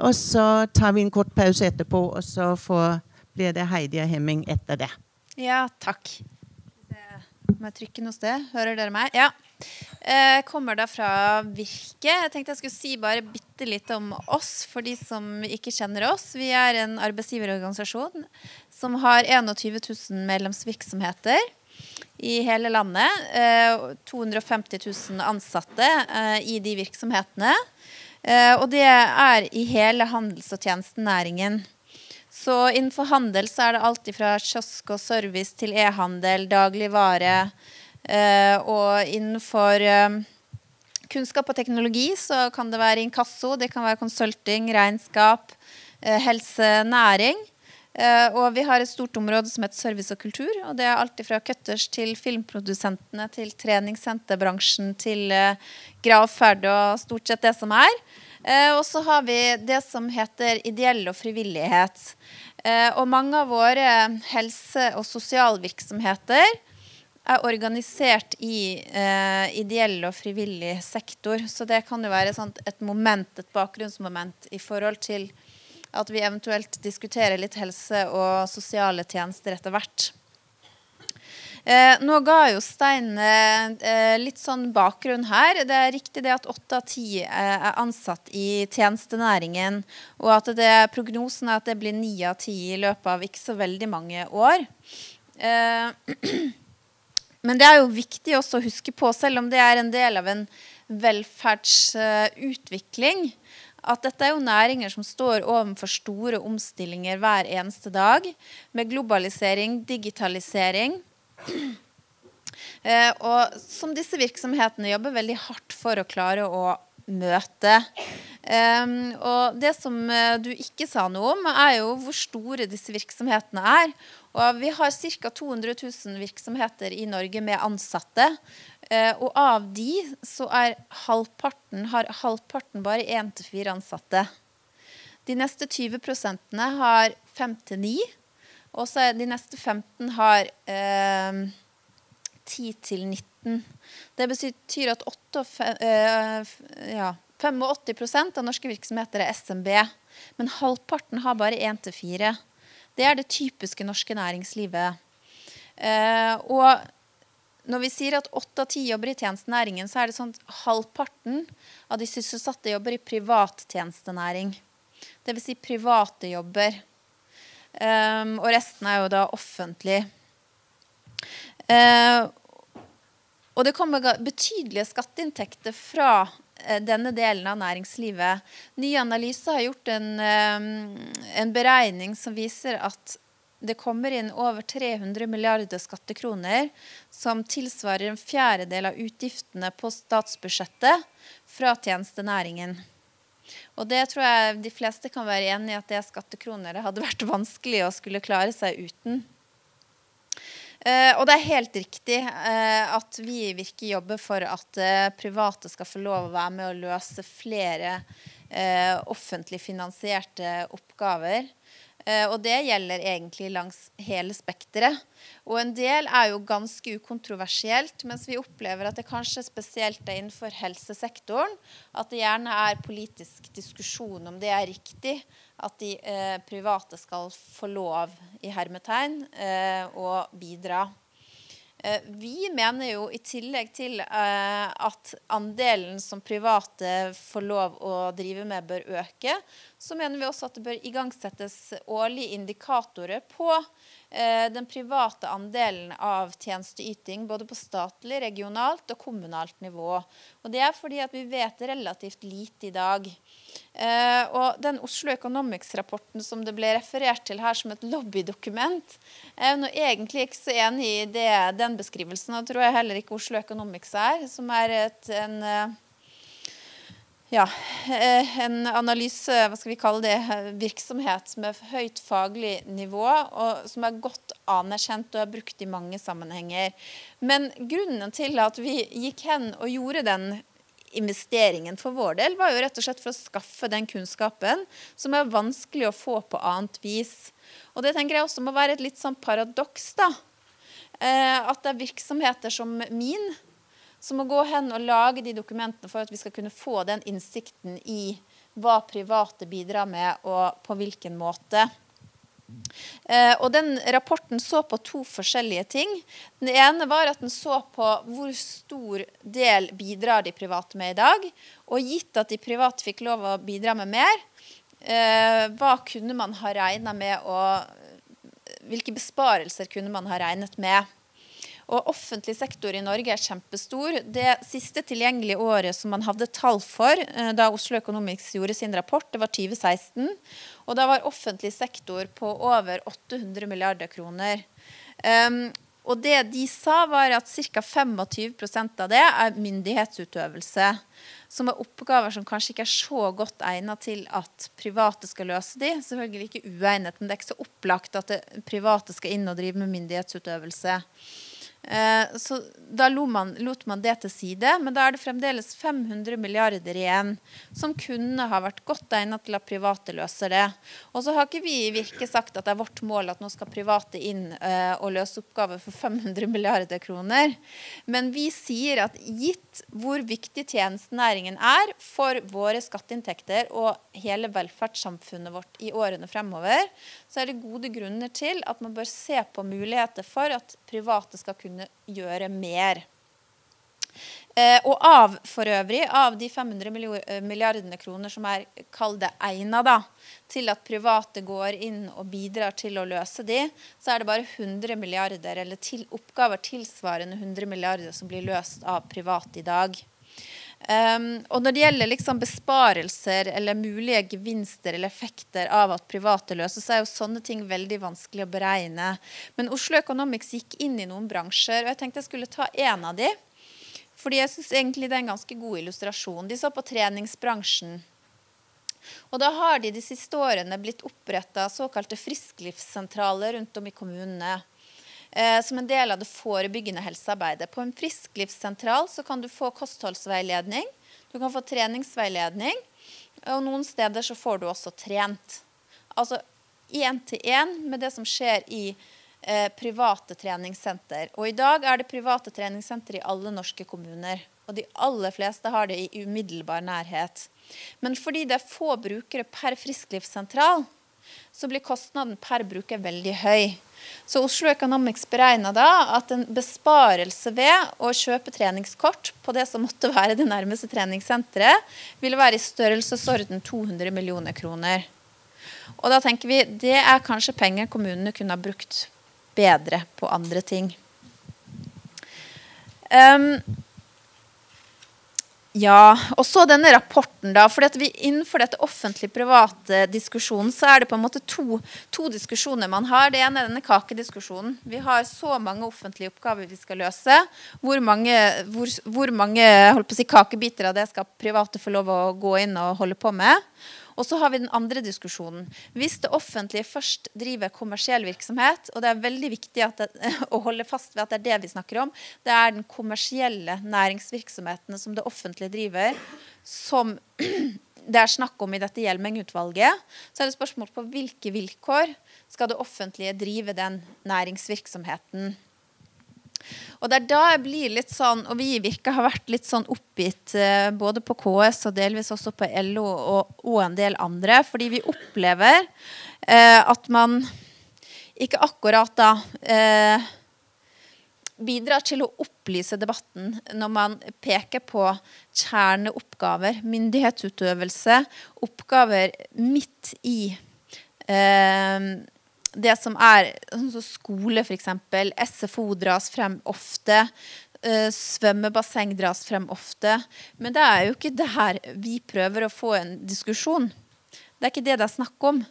Og så tar vi en kort pause etterpå, og så får, blir det Heidi og Hemming etter det. Ja, takk. Må jeg trykke noe sted? Hører dere meg? Ja. Jeg kommer da fra Virke. Jeg tenkte jeg skulle si bare bitte litt om oss, for de som ikke kjenner oss. Vi er en arbeidsgiverorganisasjon som har 21 000 medlemsvirksomheter i hele landet. Eh, 250 000 ansatte eh, i de virksomhetene. Eh, og det er i hele handels- og tjenestenæringen. Så innenfor handel så er det alltid fra kiosk og service til e-handel, dagligvare. Eh, og innenfor eh, kunnskap og teknologi så kan det være inkasso, det kan være konsulting, regnskap, helse, næring. Eh, og vi har et stort område som heter service og kultur. Og det er alt fra cutters til filmprodusentene til treningssenterbransjen til eh, gravferd og stort sett det som er. Eh, og så har vi det som heter ideell og frivillighet. Eh, og mange av våre helse- og sosialvirksomheter er organisert i eh, ideell og frivillig sektor. Så det kan jo være sånt, et moment, et bakgrunnsmoment i forhold til at vi eventuelt diskuterer litt helse og sosiale tjenester etter hvert. Eh, nå ga jo Stein eh, litt sånn bakgrunn her. Det er riktig det at åtte av ti eh, er ansatt i tjenestenæringen, og at det, prognosen er at det blir ni av ti i løpet av ikke så veldig mange år. Eh, men det er jo viktig også å huske på, selv om det er en del av en velferdsutvikling, at dette er jo næringer som står overfor store omstillinger hver eneste dag, med globalisering, digitalisering. Eh, og som disse virksomhetene jobber veldig hardt for å klare å møte. Um, og det som uh, du ikke sa noe om, er jo hvor store disse virksomhetene er. Og vi har ca. 200 000 virksomheter i Norge med ansatte. Uh, og av de så er halvparten, har halvparten bare én til fire ansatte. De neste 20 prosentene har fem til ni. Og så er de neste 15 har uh, 10 til 19. Det betyr at 8, eh, ja, 85% av norske virksomheter er SMB, men halvparten har bare 1 til 4. Det er det typiske norske næringslivet. Eh, og når vi sier at 8 av 10 jobber i tjenestenæringen, så er det sånn at halvparten av de sysselsatte jobber i privat tjenestenæring. Dvs. Si private jobber. Um, og resten er jo da offentlig. Uh, og det kommer betydelige skatteinntekter fra uh, denne delen av næringslivet. Ny Analyse har gjort en, uh, en, beregning som viser at det kommer inn over 300 milliarder skattekroner, som tilsvarer en fjerdedel av utgiftene på statsbudsjettet fra tjenestenæringen. Og det tror jeg de fleste kan være enig i at det er skattekroner det hadde vært vanskelig å skulle klare seg uten. Uh, og det er helt riktig uh, at vi i Virke jobber for at uh, private skal få lov å være med å løse flere eh, offentlig finansierte oppgaver. Eh, og det gjelder egentlig langs hele spekteret. Og en del er jo ganske ukontroversielt, mens vi opplever at det kanskje spesielt er innenfor helsesektoren at det gjerne er politisk diskusjon om det er riktig at de eh, private skal få lov i hermetegn eh, å bidra. Eh, vi mener jo i tillegg til eh, at andelen som private får lov å drive med, bør øke, så mener vi også at det bør igangsettes årlige indikatorer på eh, den private andelen av tjenesteyting, både på statlig, regionalt og kommunalt nivå. Og det er fordi at vi vet relativt lite i dag. Eh, og den Oslo Economics-rapporten som det ble referert til her som et lobbydokument, er jo egentlig ikke så enig i det, den beskrivelsen. Og tror jeg heller ikke Oslo Economics er, som er et, en eh, ja, eh, en analyse, hva skal vi kalle det, virksomhet med høyt faglig nivå, og som er godt anerkjent og er brukt i mange sammenhenger. Men grunnen til at vi gikk hen og gjorde den investeringen for vår del var jo rett og slett for å skaffe den kunnskapen som er vanskelig å få på annet vis. Og det tenker jeg også må være et litt sånn paradoks, da. Eh, at det er virksomheter som min som må gå hen og lage de dokumentene for at vi skal kunne få den innsikten i hva private bidrar med, og på hvilken måte. Eh, og den rapporten så på to forskjellige ting. Den ene var at den så på hvor stor del bidrar de private med i dag. Og gitt at de private fikk lov å bidra med mer, eh, hva kunne man ha regna med å Hvilke besparelser kunne man ha regnet med? Og offentlig sektor i Norge er kjempestor. Det siste tilgjengelige året som man hadde tall for eh, da Oslo Economics gjorde sin rapport, det var 2016. Og da var offentlig sektor på over 800 milliarder kroner. Um, og det de sa, var at ca. 25% av det er myndighetsutøvelse. Som er oppgaver som kanskje ikke er så godt egnet til at private skal løse de. Selvfølgelig ikke uegnet, men det er ikke så opplagt at private skal inn og drive med myndighetsutøvelse. Eh, så da man, lot man, det til side, men da er det fremdeles 500 milliarder igjen som kunne ha vært godt egnet til at private løser det. Og så har ikke vi i Virke sagt at det er vårt mål at nå skal private inn eh, og løse oppgaver for 500 milliarder kroner. Men vi sier at gitt hvor viktig tjenestenæringen er for våre skatteinntekter og hele velferdssamfunnet vårt i årene fremover, så er det gode grunner til at man bør se på muligheter for at private skal kunne kunne gjøre mer. Eh, og av for øvrig, av de 500 eh, milliardene kroner som er kall det egna til at private går inn og bidrar til å løse de, så er det bare 100 milliarder, eller til, oppgaver tilsvarende 100 milliarder som blir løst av private i dag. Um, og når det gjelder liksom besparelser eller mulige gevinster eller effekter av at private løser, så er jo sånne ting veldig vanskelig å beregne. Men Oslo Economics gikk inn i noen bransjer, og jeg tenkte jeg skulle ta én av de. Fordi jeg syns egentlig det er en ganske god illustrasjon. De så på treningsbransjen. Og da har de de siste årene blitt oppretta såkalte frisklivssentraler rundt om i kommunene som en del av det forebyggende helsearbeidet. På en frisklivssentral så kan du få kostholdsveiledning, du kan få treningsveiledning, og noen steder så får du også trent. Altså én til én med det som skjer i eh, private treningssenter. Og i dag er det private treningssenter i alle norske kommuner. Og de aller fleste har det i umiddelbar nærhet. Men fordi det er få brukere per frisklivssentral, så blir kostnaden per bruker veldig høy. Så Oslo Economics beregna da at en besparelse ved å kjøpe treningskort på det som måtte være det nærmeste treningssenteret, ville være i størrelsesorden 200 millioner kroner. Og da tenker vi det er kanskje penger kommunene kunne ha brukt bedre på andre ting. Um, ja, og så denne rapporten, da. For innenfor dette offentlig-private diskusjonen så er det på en måte to, to, diskusjoner man har. Det ene er denne kakediskusjonen. Vi har så mange offentlige oppgaver vi skal løse. Hvor mange, hvor, hvor mange si, kakebiter av det skal private få lov å gå inn og holde på med? Og så har vi den andre diskusjonen. Hvis det offentlige først driver kommersiell virksomhet, og det er veldig viktig det, å holde fast ved at det er det vi snakker om, det er den kommersielle næringsvirksomheten som det offentlige driver, som det er snakk om i dette Hjelmeng-utvalget, så er det spørsmål på hvilke vilkår skal det offentlige drive den næringsvirksomheten. Og det er da jeg blir litt sånn, og vi i Virke har vært litt sånn oppgitt eh, både på KS og delvis også på LO og, og en del andre, fordi vi opplever eh, at man ikke akkurat da eh, bidrar til å opplyse debatten når man peker på kjerneoppgaver, myndighetsutøvelse, oppgaver midt i eh, det som er sånn skole, f.eks. SFO dras frem ofte. Uh, svømmebasseng dras frem ofte. Men det er jo ikke det her vi prøver å få en diskusjon. Det er ikke det det er snakk om.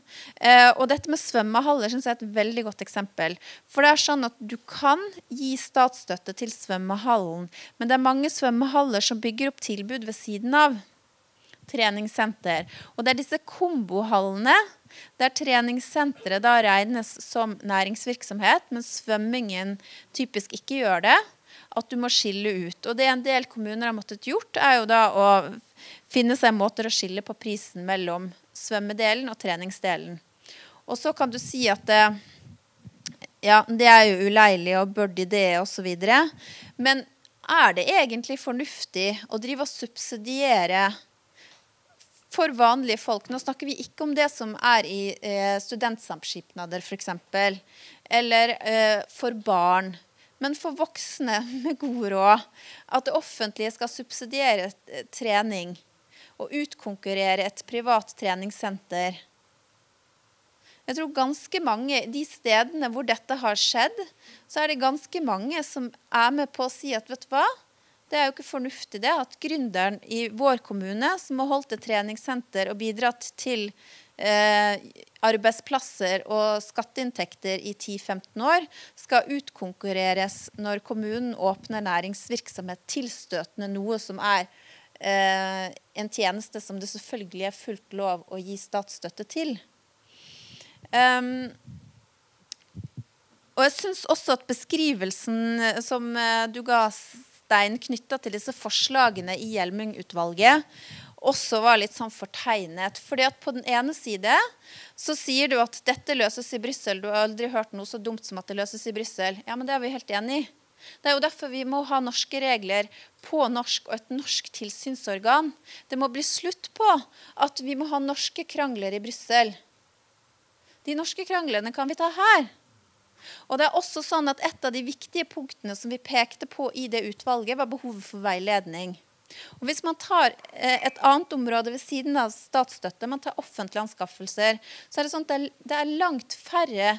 Uh, og dette med svømmehaller synes jeg er et veldig godt eksempel. For det er sånn at du kan gi statsstøtte til svømmehallen, men det er mange svømmehaller som bygger opp tilbud ved siden av treningssenter. Og det er disse kombohallene der treningssenteret da regnes som næringsvirksomhet, men svømmingen typisk ikke gjør det. At du må skille ut. Og det en del kommuner har måttet gjort, er jo da å finne seg måter å skille på prisen mellom svømmedelen og treningsdelen. Og så kan du si at det, ja, det er jo uleilig, og bør de det, osv. Men er det egentlig fornuftig å drive og subsidiere for vanlige folk. Nå snakker vi ikke om det som er i eh, studentsamskipnader f.eks. Eller eh, for barn. Men for voksne med god råd. At det offentlige skal subsidiere eh, trening og utkonkurrere et privat treningssenter. Jeg tror ganske mange, De stedene hvor dette har skjedd, så er det ganske mange som er med på å si at vet du hva, det er jo ikke fornuftig det at gründeren i vår kommune, som har holdt et treningssenter og bidratt til eh, arbeidsplasser og skatteinntekter i 10-15 år, skal utkonkurreres når kommunen åpner næringsvirksomhet tilstøtende noe som er eh, en tjeneste som det selvfølgelig er fullt lov å gi statsstøtte til. Um, og jeg syns også at beskrivelsen som eh, du ga stein knytta til disse forslagene i Hjelmung-utvalget også var litt sånn fortegnet. Fordi at På den ene side så sier du at dette løses i Brussel. Du har aldri hørt noe så dumt som at det løses i Brussel. Ja, men det er vi helt enig i. Det er jo derfor vi må ha norske regler på norsk og et norsk tilsynsorgan. Det må bli slutt på at vi må ha norske krangler i Brussel. De norske kranglene kan vi ta her. Og det er også sånn at Et av de viktige punktene som vi pekte på i det utvalget, var behovet for veiledning. Og Hvis man tar eh, et annet område ved siden av statsstøtte, man tar offentlige anskaffelser, så er det sånn at det er langt færre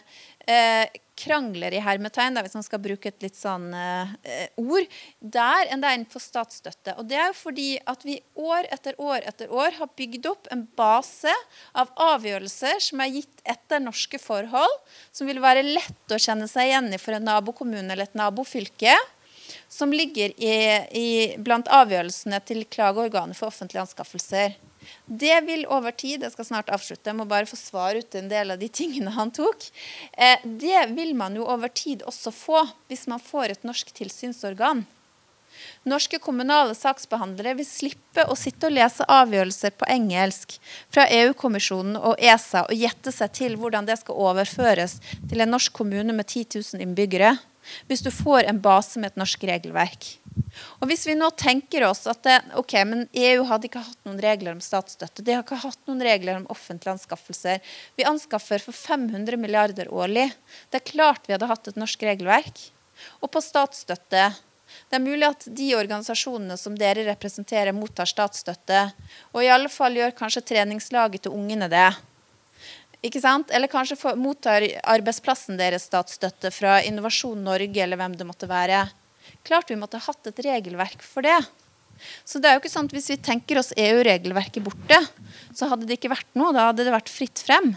eh, krangler i hermetegn, hvis man skal bruke et litt sånn eh, ord, der enn det er innenfor statsstøtte. Og det er jo fordi at vi år etter år etter år har bygd opp en base av avgjørelser som er gitt etter norske forhold, som vil være lett å kjenne seg igjen i for en nabokommune eller et nabofylke som ligger i, i, blant avgjørelsene til klageorganet for offentlige anskaffelser. Det vil over tid Jeg skal snart avslutte, jeg må bare få svar ut en del av de tingene han tok. Eh, det vil man jo over tid også få hvis man får et norsk tilsynsorgan. Norske kommunale saksbehandlere vil slippe å sitte og lese avgjørelser på engelsk fra EU-kommisjonen og ESA og gjette seg til hvordan det skal overføres til en norsk kommune med 10 000 innbyggere hvis du får en base med et norsk regelverk. Og Hvis vi nå tenker oss at det, ok, men EU hadde ikke hatt noen regler om statsstøtte, de har ikke hatt noen regler om offentlige anskaffelser. Vi anskaffer for 500 milliarder årlig. Det er klart vi hadde hatt et norsk regelverk. Og på statsstøtte det er mulig at de organisasjonene som dere representerer, mottar statsstøtte. Og i alle fall gjør kanskje treningslaget til ungene det. Ikke sant? Eller kanskje for, mottar arbeidsplassen deres statsstøtte fra Innovasjon Norge eller hvem det måtte være. Klart vi måtte hatt et regelverk for det. Så det er jo ikke sant, Hvis vi tenker oss EU-regelverket borte, så hadde det ikke vært noe. Da hadde det vært fritt frem.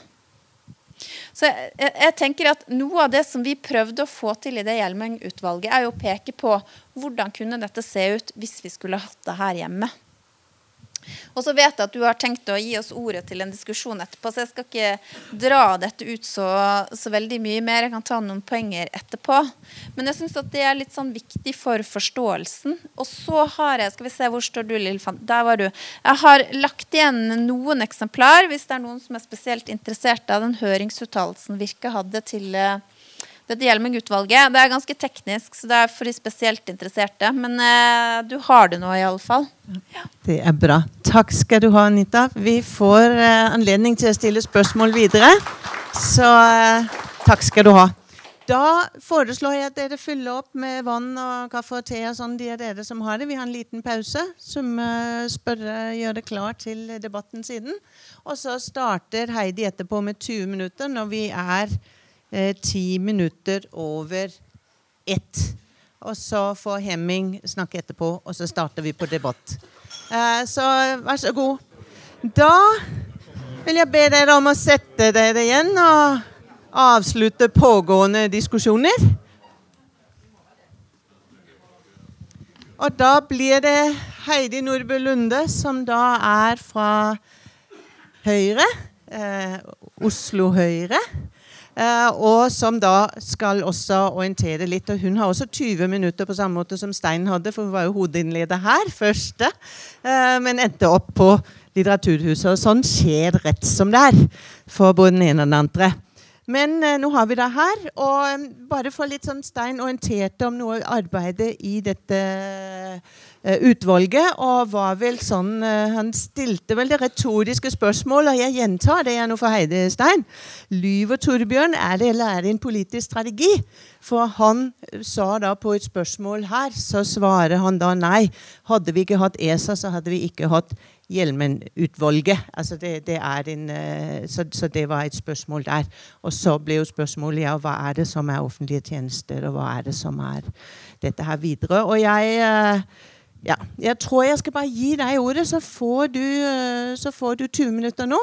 Så jeg, jeg, tenker at Noe av det som vi prøvde å få til i det Hjelmeng-utvalget, er jo å peke på hvordan kunne dette se ut hvis vi skulle hatt det her hjemme. Og så vet jeg at du har tenkt å gi oss ordet til en diskusjon etterpå, så jeg skal ikke dra dette ut så, så veldig mye mer. Jeg kan ta noen poenger etterpå. Men jeg syns det er litt sånn viktig for forståelsen. Og så har jeg Skal vi se, hvor står du, Lillefant? Der var du. Jeg har lagt igjen noen eksemplar, hvis det er noen som er spesielt interessert av den høringsuttalelsen Virke hadde til uh, dette Hjelmeng-utvalget. Det er ganske teknisk, så det er for de spesielt interesserte. Men eh, du har det nå, iallfall. Ja. Det er bra. Takk skal du ha, Anita. Vi får eh, anledning til å stille spørsmål videre. Så eh, takk skal du ha. Da foreslår jeg at dere fyller opp med vann og kaffe og te og sånn, de av dere som har det. Vi har en liten pause som spørre gjør det klar til debatten siden. Og så starter Heidi etterpå med 20 minutter når vi er Eh, ti minutter over ett. Og så får Hemming snakke etterpå, og så starter vi på debatt. Eh, så vær så god. Da vil jeg be dere om å sette dere igjen og avslutte pågående diskusjoner. Og da blir det Heidi Nordbø Lunde, som da er fra Høyre. Eh, Oslo Høyre. Uh, og som da skal også orientere litt. Og hun har også 20 minutter på samme måte som Stein hadde, for hun var jo hovedinnleder her, første. Uh, men endte opp på Litteraturhuset. Og sånn skjer rett som det er for både den ene og den andre. Men uh, nå har vi det her. Og bare for litt sånn Stein orienterte om noe arbeidet i dette Eh, utvalget. Og var vel sånn eh, Han stilte vel det retoriske spørsmålet, og jeg gjentar det jeg nå for Heide Stein. Lyver Torbjørn, er det eller er det en politisk strategi? For han sa da på et spørsmål her, så svarer han da nei. Hadde vi ikke hatt ESA, så hadde vi ikke hatt Hjelmen-utvalget. Altså det, det en, eh, så, så, det var et spørsmål der. Og så ble jo spørsmålet ja, hva er det som er offentlige tjenester, og hva er det som er dette her videre. Og jeg ja, jeg tror jeg skal bare gi deg ordet, så får du, øh, så får du 20 minutter nå.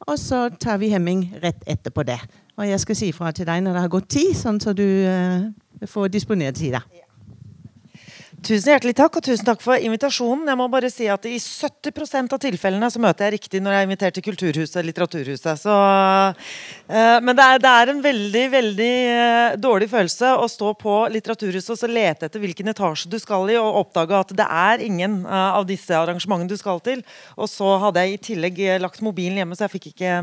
Og så tar vi Hemming rett etterpå det. Og jeg skal si fra til deg når det har gått tid, sånn så du uh, får disponert tida. Tusen hjertelig takk, og tusen takk for invitasjonen. Jeg må bare si at I 70% av tilfellene så møter jeg riktig når jeg er invitert til Kulturhuset Litteraturhuset. Så, uh, men det er, det er, en veldig veldig uh, dårlig følelse å stå på Litteraturhuset og så lete etter hvilken etasje du skal i, og oppdage at det er ingen uh, av disse arrangementene du skal til. Og så hadde jeg i tillegg lagt mobilen hjemme, så jeg fikk ikke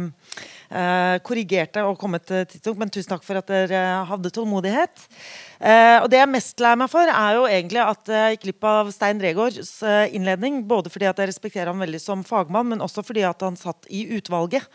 korrigert det og kommet til tidspunkt. Men tusen takk for at dere hadde tålmodighet. Uh, og Det jeg mest lei meg for, er jo egentlig at jeg gikk glipp av Stein Regårds uh, innledning. Både fordi at jeg respekterer ham veldig som fagmann, men også fordi at han satt i utvalget.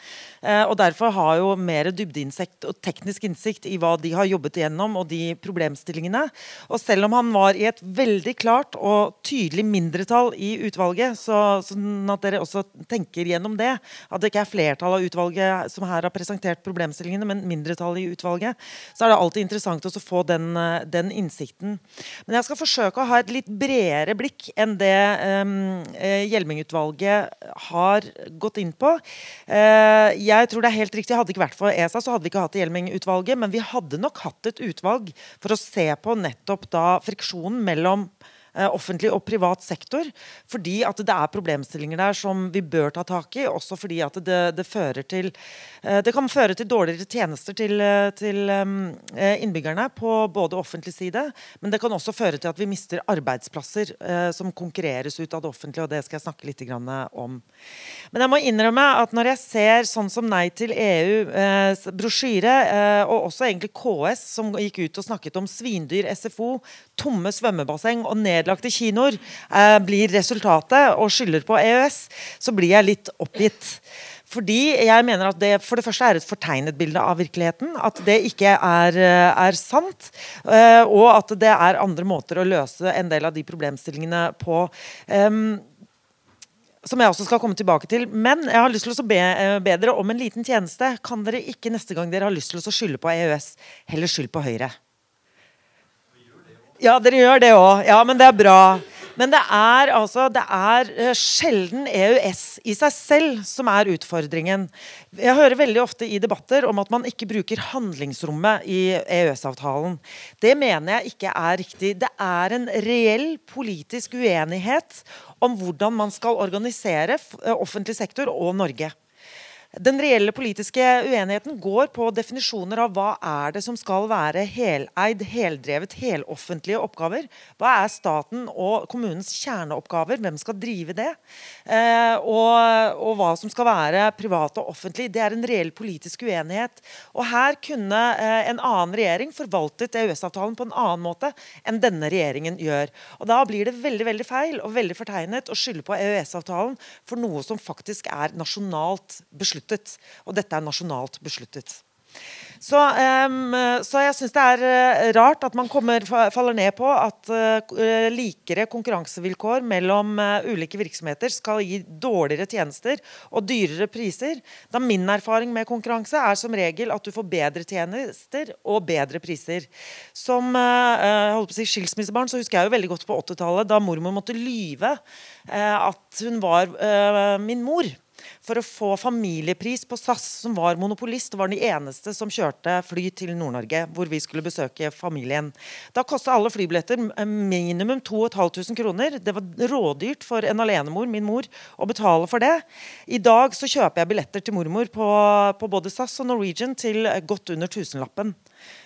Eh, og derfor har jo mer dybdeinnsikt og teknisk innsikt i hva de har jobbet igjennom, og de problemstillingene. Og selv om han var i et veldig klart og tydelig mindretall i utvalget, så, sånn at dere også tenker gjennom det, at det ikke er flertall av utvalget som her har presentert problemstillingene, men mindretall i utvalget, så er det alltid interessant å få den den innsikten. Men jeg skal forsøke å ha et litt bredere blikk enn det um, Hjelming-utvalget har gått inn på. Uh, jeg tror det er helt riktig, Hadde det ikke vært for ESA, så hadde vi ikke hatt Hjelming-utvalget. Men vi hadde nok hatt et utvalg for å se på nettopp da friksjonen mellom Eh, offentlig og privat sektor. Fordi at det er problemstillinger der som vi bør ta tak i. Også fordi at det, det fører til eh, Det kan føre til dårligere tjenester til, eh, til innbyggerne på både offentlig side, men det kan også føre til at vi mister arbeidsplasser som konkurreres ut av det offentlige, og det skal jeg snakke litt om. Men jeg må innrømme at når jeg ser sånn som Nei til EU, brosjyre, og også egentlig KS, som gikk ut og snakket om svindyr SFO, tomme svømmebasseng og ned nedlagte kinoer eh, blir resultatet, og skylder på EØS, så blir jeg litt oppgitt. Fordi jeg mener at det for det første er et fortegnet bilde av virkeligheten. At det ikke er, eh, er sant. Eh, og at det er andre måter å løse en del av de problemstillingene på. Um, som jeg også skal komme tilbake til. Men jeg har lyst til å be, eh, be dere om en liten tjeneste. Kan dere ikke neste gang dere har lyst til å skylde på EØS, heller skyld på Høyre? Ja, dere gjør det òg. Ja, men det er bra. Men det er altså det er eh, sjelden EØS i seg selv som er utfordringen. Jeg hører veldig ofte i debatter om at man ikke bruker handlingsrommet i EØS-avtalen. Det mener jeg ikke er riktig. Det er en reell politisk uenighet om hvordan man skal organisere offentlig sektor og Norge. Den reelle politiske uenigheten går på definisjoner av hva er det som skal være heleid, heldrevet, heloffentlige oppgaver. Hva er staten og kommunens kjerneoppgaver? Hvem skal drive det? Eh, og, og, hva som skal være privat og offentlig. Det er en reell politisk uenighet. Og her kunne eh, en annen regjering forvaltet EØS-avtalen på en annen måte enn denne regjeringen gjør. Og da blir det veldig veldig feil og veldig fortegnet å skylde på EØS-avtalen for noe som faktisk er nasjonalt besluttet besluttet. Og dette er nasjonalt besluttet. Så, um, så jeg syns det er uh, rart at man kommer, faller ned på at uh, likere konkurransevilkår mellom uh, ulike virksomheter skal gi dårligere tjenester og dyrere priser. Da min erfaring med konkurranse er som regel at du får bedre tjenester og bedre priser. Som holdt på å si skilsmissebarn så husker jeg jo veldig godt på 80-tallet da mormor måtte lyve at hun var min mor for å få familiepris på SAS, som var monopolist, var den eneste som kjørte fly til Nord-Norge, hvor vi skulle besøke familien. Da kosta alle flybilletter minimum 2500 kroner. Det var rådyrt for en alenemor, min mor, å betale for det. I dag så kjøper jeg billetter til mormor på, på både SAS og Norwegian til godt under tusenlappen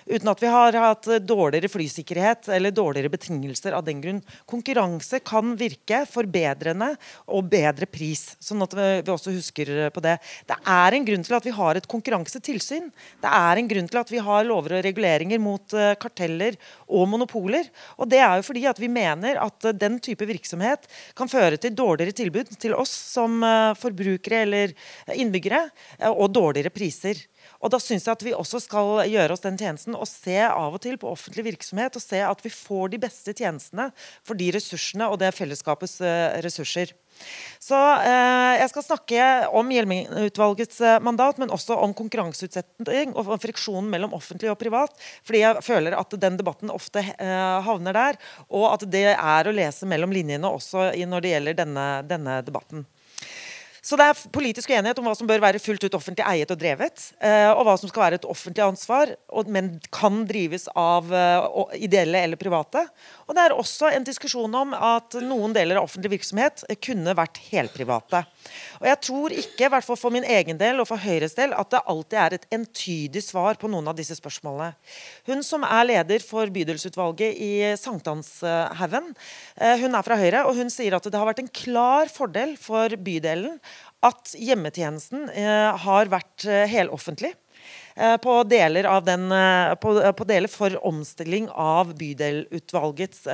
uten at vi har hatt dårligere flysikkerhet eller dårligere betingelser av den grunn. Konkurranse kan virke forbedrende og bedre pris, sånn at vi også husker på det. Det er en grunn til at vi har et konkurransetilsyn. Det er en grunn til at vi har lover og reguleringer mot eh, karteller og monopoler. Og det er jo fordi at vi mener at den type virksomhet kan føre til dårligere tilbud til oss som eh, forbrukere eller innbyggere, eh, og dårligere priser. Og da syns jeg at vi også skal gjøre oss den tjenesten og se av og til på offentlig virksomhet og se at vi får de beste tjenestene for de ressursene, og det fellesskapets uh, ressurser. Så eh, Jeg skal snakke om Hjelmeng-utvalgets eh, mandat, men også om konkurranseutsetting og friksjonen mellom offentlig og privat. Fordi jeg føler at den debatten ofte eh, havner der, og at det er å lese mellom linjene også når det gjelder denne, denne debatten. Så det er politisk uenighet om hva som bør være fullt ut offentlig eiet og drevet, eh, og hva som skal være et offentlig ansvar, men kan drives av eh, ideelle eller private. Og det er også en diskusjon om at noen deler av offentlig virksomhet kunne vært helprivate. Og jeg tror ikke, i hvert fall for min egen del og for Høyres del, at det alltid er et entydig svar på noen av disse spørsmålene. Hun som er leder for bydelsutvalget i Sankthanshaugen, eh, hun er fra Høyre, og hun sier at det har vært en klar fordel for bydelen at hjemmetjenesten eh, har vært eh, heloffentlig. Eh, på deler, den, på, på deler for omstilling av bydelutvalgets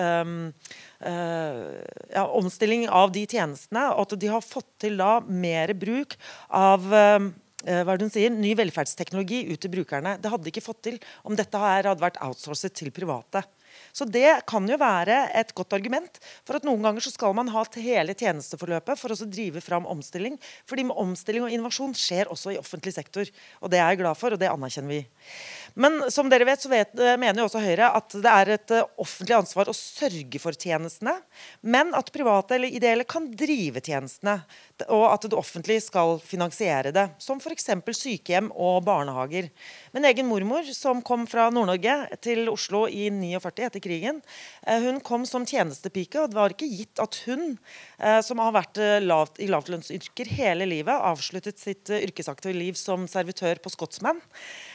ja, omstilling av de tjenestene, og at de har fått til da mer bruk av hva hun sier, ny velferdsteknologi ut til brukerne. Det hadde de ikke fått til om dette hadde vært outsourcet til private. Så det kan jo være et godt argument for at noen ganger så skal man ha hele tjenesteforløpet for å drive fram omstilling. Fordi omstilling og innovasjon skjer også i offentlig sektor. Og det er jeg glad for, og det anerkjenner vi. Men som dere vet, så vet, eh, mener jo også Høyre at det er et eh, offentlig ansvar å sørge for tjenestene, men at private eller ideelle kan drive tjenestene. Og at det offentlige skal finansiere det. Som f.eks. sykehjem og barnehager. Min egen mormor, som kom fra Nord-Norge til Oslo i 49 etter krigen, eh, hun kom som tjenestepike, og det var ikke gitt at hun, som har vært lavt, i lavtlønnsyrker hele livet, avsluttet sitt yrkesaktive liv som servitør på Scotsman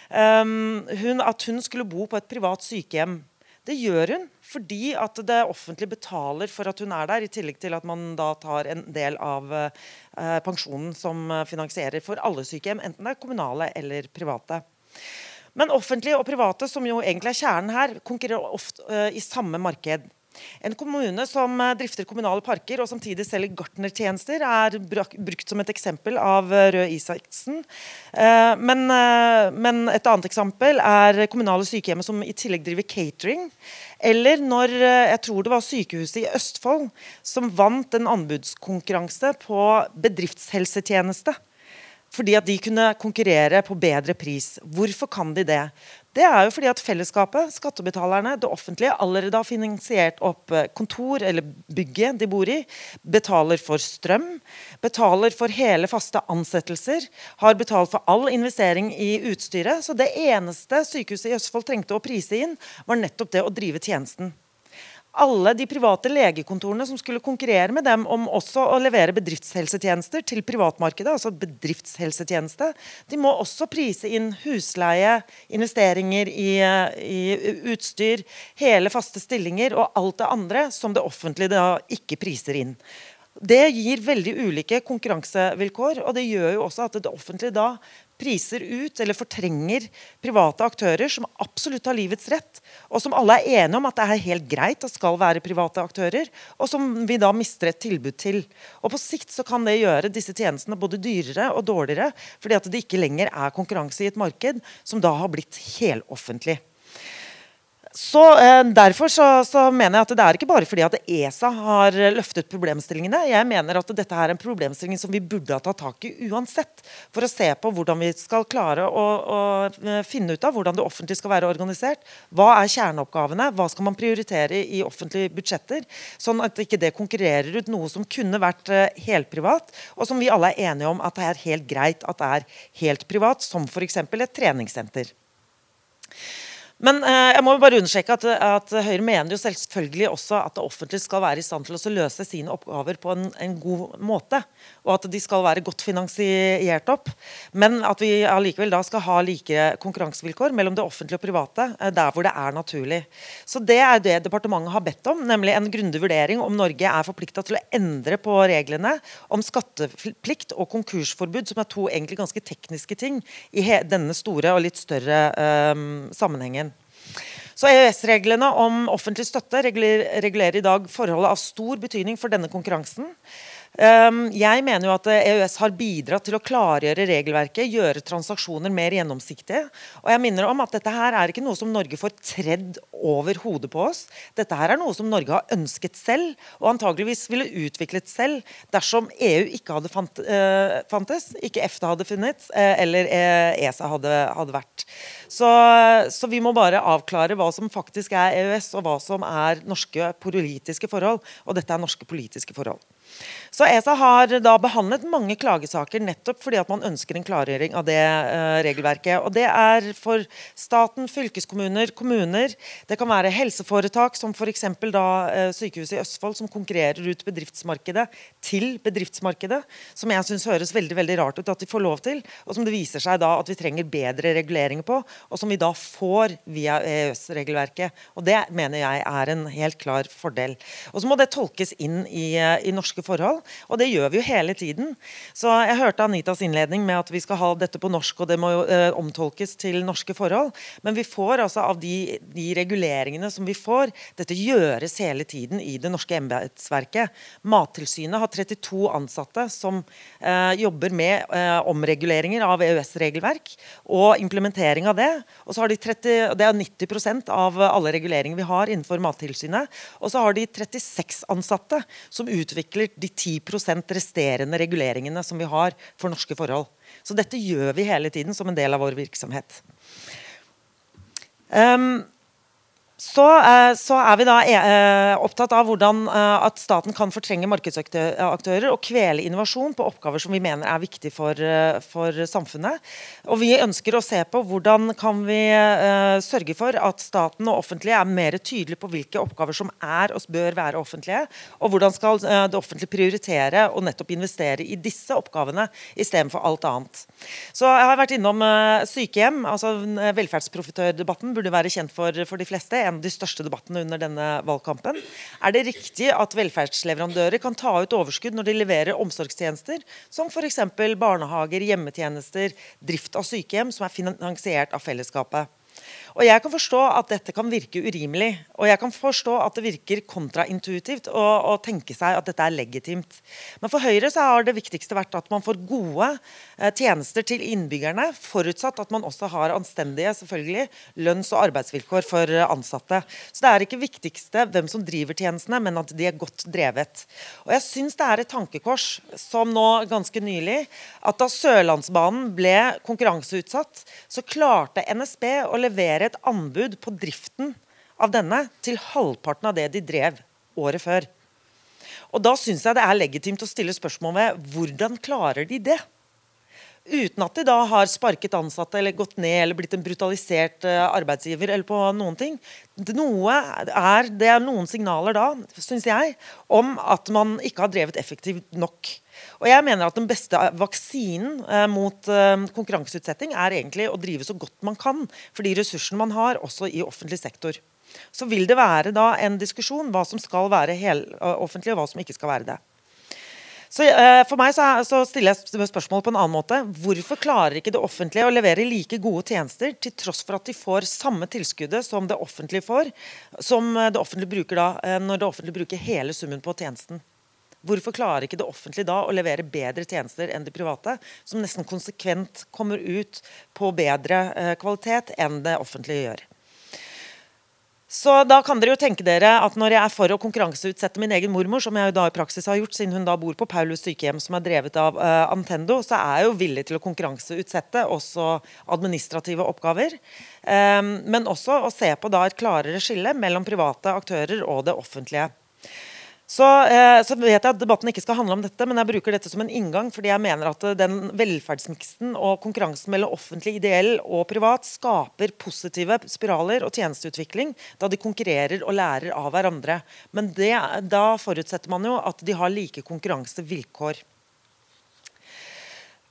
hun, at hun skulle bo på et privat sykehjem. Det gjør hun fordi at det offentlige betaler for at hun er der, i tillegg til at man da tar en del av uh, pensjonen som finansierer for alle sykehjem, enten det er kommunale eller private. Men offentlige og private, som jo egentlig er kjernen her, konkurrerer ofte uh, i samme marked. En kommune som eh, drifter kommunale parker og samtidig selger gartnertjenester, er brukt som et eksempel av eh, Røe Isaksen. Eh, men, men, et annet eksempel er kommunale sykehjem som i tillegg driver catering. Eller når jeg tror det var sykehuset i Østfold som vant en anbudskonkurranse på bedriftshelsetjeneste fordi at de kunne konkurrere på bedre pris. Hvorfor kan de det? Det er jo fordi at fellesskapet, skattebetalerne, det offentlige allerede har finansiert opp eh, kontor eller bygget de bor i, betaler for strøm, betaler for hele faste ansettelser, har betalt for all investering i utstyret. Så det eneste sykehuset i Østfold trengte å prise inn, var nettopp det å drive tjenesten alle de private legekontorene som skulle konkurrere med dem om også å levere bedriftshelsetjenester til privatmarkedet, altså bedriftshelsetjeneste, de må også prise inn husleie, investeringer i, i utstyr, hele faste stillinger og alt det andre som det offentlige da ikke priser inn. Det gir veldig ulike konkurransevilkår, og det gjør jo også at det offentlige da priser ut eller fortrenger private aktører som absolutt har livets rett, og som alle er enige om at det er helt greit at skal være private aktører, og som vi da mister et tilbud til. Og På sikt så kan det gjøre disse tjenestene både dyrere og dårligere, fordi at det ikke lenger er konkurranse i et marked som da har blitt heloffentlig. Så eh, Derfor så, så, mener jeg at det er ikke bare fordi at ESA har løftet problemstillingene. Jeg mener at dette er en problemstilling som vi burde ha tatt tak i uansett. For å se på hvordan vi skal klare å, å, eh, finne ut av hvordan det offentlige skal være organisert. Hva er kjerneoppgavene? Hva skal man prioritere i offentlige budsjetter? Sånn at ikke det konkurrerer ut noe som kunne vært eh, helprivat, og som vi alle er enige om at det er helt greit at det er helt privat, som f.eks. et treningssenter. Men eh, jeg må bare understreke at, at, Høyre mener jo selvfølgelig også at det offentlige skal være i stand til å løse sine oppgaver på en, en, god måte. Og at de skal være godt finansiert opp. Men at vi allikevel da skal ha like konkurransevilkår mellom det offentlige og private eh, der hvor det er naturlig. Så Det er det departementet har bedt om, nemlig en grundig vurdering om Norge er forplikta til å endre på reglene om skatteplikt og konkursforbud, som er to egentlig ganske tekniske ting i denne store og litt større eh, sammenhengen. Så EØS-reglene om offentlig støtte regulerer i dag forholdet av stor betydning for denne konkurransen. Ehm, jeg mener jo at EØS har bidratt til å klargjøre regelverket, gjøre transaksjoner mer gjennomsiktige. Og jeg minner om at dette her er ikke noe som Norge får tredd over hodet på oss. Dette her er noe som Norge har ønsket selv, og antageligvis ville utviklet selv dersom EU ikke hadde fant, uh, fantes, ikke EFTA hadde funnet, uh, eller ESA e hadde, hadde vært. Så, så, vi må bare avklare hva som faktisk er EØS, og hva som er norske politiske forhold. Og dette er norske politiske forhold. Så ESA har da behandlet mange klagesaker nettopp fordi at man ønsker en klargjøring av det uh, regelverket. Og Det er for staten, fylkeskommuner, kommuner. Det kan være helseforetak som f.eks. da uh, Sykehuset i Østfold, som konkurrerer ut bedriftsmarkedet til bedriftsmarkedet. Som jeg syns høres veldig veldig rart ut at de får lov til, og som det viser seg da at vi trenger bedre reguleringer på, og som vi da får via EØS-regelverket. Og Det mener jeg er en helt klar fordel. Og Så må det tolkes inn i, uh, i norske forhold. Og det gjør vi jo hele tiden. Så jeg hørte Anitas innledning med at vi skal ha dette på norsk, og det må jo eh, omtolkes til norske forhold. Men vi får altså av de, de, reguleringene som vi får Dette gjøres hele tiden i det norske embetsverket. Mattilsynet har 32 ansatte som eh, jobber med eh, omreguleringer av EØS-regelverk og implementering av det. Og så har de 30, Det er 90% av alle reguleringer vi har innenfor Mattilsynet. Og så har de 36 ansatte som utvikler de 10% resterende reguleringene som vi har for norske forhold. Så dette gjør vi hele tiden som en del av vår virksomhet. Um, så, eh, så, er vi da eh, opptatt av hvordan eh, at staten kan fortrenge markedsaktører og kvele innovasjon på oppgaver som vi mener er viktig for, for samfunnet. Og Vi ønsker å se på hvordan kan vi sørge for at staten og offentlige er mer tydelige på hvilke oppgaver som er og bør være offentlige, og hvordan skal det offentlige prioritere og nettopp investere i disse oppgavene istedenfor alt annet. Så Jeg har vært innom sykehjem. altså Velferdsprofitørdebatten burde være kjent for, for de fleste en av de største debattene under denne valgkampen. Er det riktig at velferdsleverandører kan ta ut overskudd når de leverer omsorgstjenester, som f.eks. barnehager, hjemmetjenester, drift av sykehjem, som er finansiert av fellesskapet? Og Jeg kan forstå at dette kan virke urimelig. Og jeg kan forstå at det virker kontraintuitivt å, å tenke seg at dette er legitimt. Men for Høyre så har det viktigste vært at man får gode eh, tjenester til innbyggerne, forutsatt at man også har anstendige selvfølgelig, lønns- og arbeidsvilkår for ansatte. Så det er ikke viktigste hvem som driver tjenestene, men at de er godt drevet. Og jeg syns det er et tankekors som nå ganske nylig, at da Sørlandsbanen ble konkurranseutsatt, så klarte NSB å levere et anbud på driften av denne til halvparten av det de drev året før. Og Da syns jeg det er legitimt å stille spørsmål ved hvordan klarer de det? Uten at de da har sparket ansatte eller gått ned eller blitt en brutalisert uh, arbeidsgiver. eller på noen ting. Noe er, det er noen signaler da, syns jeg, om at man ikke har drevet effektivt nok. Og jeg mener at Den beste vaksinen uh, mot uh, konkurranseutsetting er egentlig å drive så godt man kan for de ressursene man har, også i offentlig sektor. Så vil det være da en diskusjon hva som skal være offentlig, og hva som ikke skal være det. Så uh, For meg så, så, stiller jeg spørsmålet på en annen måte. Hvorfor klarer ikke det offentlige å levere like gode tjenester til tross for at de får samme tilskuddet som det offentlige får, som eh, det offentlige bruker da, uh, når det offentlige bruker hele summen på tjenesten? Hvorfor klarer ikke det offentlige da å levere bedre tjenester enn de private, som nesten konsekvent kommer ut på bedre kvalitet enn det offentlige gjør? Så da kan dere jo tenke dere at når jeg er for å konkurranseutsette min egen mormor, som jeg jo da i praksis har gjort, siden hun da bor på Paulus sykehjem, som er drevet av uh, Antendo, så er jeg jo villig til å konkurranseutsette også administrative oppgaver. Um, men også å se på da et klarere skille mellom private aktører og det offentlige. Så, eh, så, vet jeg at debatten ikke skal handle om dette, men jeg bruker dette som en inngang fordi jeg mener at den velferdsmiksen og konkurransen mellom offentlig, ideell og privat skaper positive spiraler og tjenesteutvikling da de konkurrerer og lærer av hverandre. Men det, da forutsetter man jo at de har like konkurransevilkår.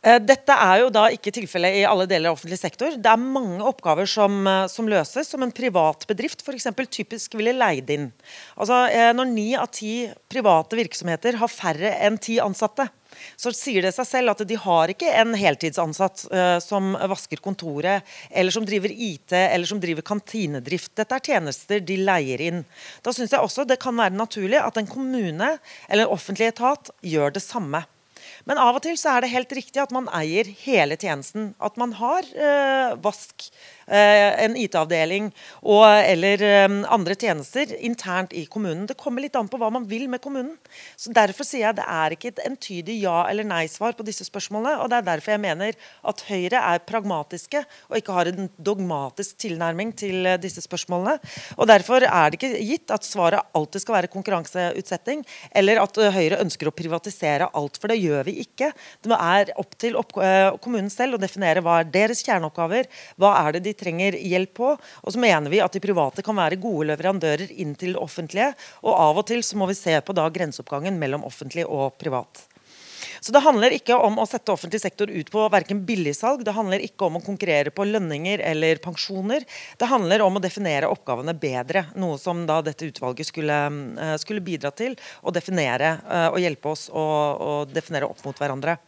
Eh, dette er jo da ikke tilfellet i alle deler av offentlig sektor. Det er mange oppgaver som, eh, som løses, som en privat bedrift eksempel, typisk ville leid inn. Altså, eh, når ni av ti private virksomheter har færre enn ti ansatte, så sier det seg selv at de har ikke en heltidsansatt som vasker kontoret, eller som driver IT, eller som driver kantinedrift. Dette er tjenester de leier inn. Da syns jeg også det kan være naturlig at en kommune eller en offentlig etat gjør det samme. Men av og til så er det helt riktig at man eier hele tjenesten. At man har øh, vask, Eh, en IT-avdeling eller eh, andre tjenester internt i kommunen. Det kommer litt an på hva man vil med kommunen. Så Derfor sier jeg det er ikke et entydig ja- eller nei-svar på disse spørsmålene. og Det er derfor jeg mener at Høyre er pragmatiske og ikke har en dogmatisk tilnærming til eh, disse spørsmålene. og Derfor er det ikke gitt at svaret alltid skal være konkurranseutsetting, eller at Høyre ønsker å privatisere alt, for det gjør vi ikke. Det er opp til kommunen selv å definere hva er deres kjerneoppgaver, hva er det de trenger hjelp på. Og så mener vi at de private kan være gode leverandører inn til det offentlige. Og av og til så må vi se på da grenseoppgangen mellom offentlig og privat. Så Det handler ikke om å sette offentlig sektor ut på verken billigsalg, det handler ikke om å konkurrere på lønninger eller pensjoner. Det handler om å definere oppgavene bedre, noe som da dette utvalget skulle, eh, skulle bidra til. Å definere eh, og hjelpe oss å definere opp mot hverandre.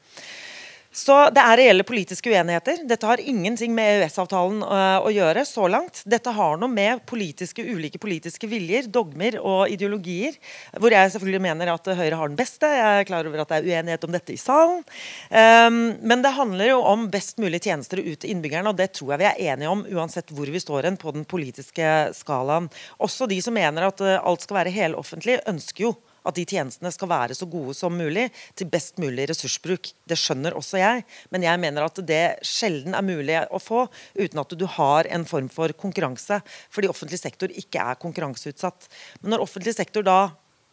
Så det er reelle politiske uenigheter. Dette har ingenting med EØS-avtalen uh, å gjøre så langt. Dette har noe med politiske, ulike politiske viljer, dogmer og ideologier, hvor jeg selvfølgelig mener at Høyre har den beste. Jeg er klar over at det er uenighet om dette i salen. Um, men det handler jo om best mulig tjenester ut til innbyggerne, og det tror jeg vi er enige om uansett hvor vi står hen på den politiske skalaen. Også de som mener at uh, alt skal være heloffentlig, ønsker jo at de tjenestene skal være så gode som mulig til best mulig ressursbruk. Det skjønner også jeg, men jeg mener at det sjelden er mulig å få uten at du har en form for konkurranse, fordi offentlig sektor ikke er konkurranseutsatt. Men når offentlig sektor da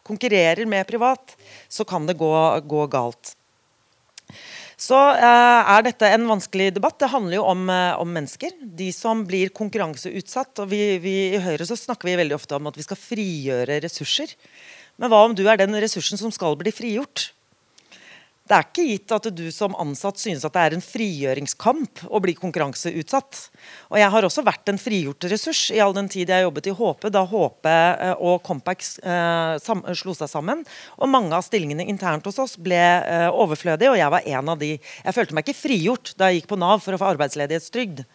konkurrerer med privat, så kan det gå, gå galt. Så eh, er dette en vanskelig debatt. Det handler jo om, eh, om mennesker. De som blir konkurranseutsatt. og vi, vi, I Høyre så snakker vi veldig ofte om at vi skal frigjøre ressurser. Men hva om du er den ressursen som skal bli frigjort? Det er ikke gitt at du som ansatt synes at det er en frigjøringskamp å bli konkurranseutsatt. Og Jeg har også vært en frigjort ressurs i all den tid jeg jobbet i HP, da HP eh, og Compax eh, slo seg sammen. Og mange av stillingene internt hos oss ble eh, overflødige, og jeg var en av de. Jeg følte meg ikke frigjort da jeg gikk på Nav for å få arbeidsledighetstrygd.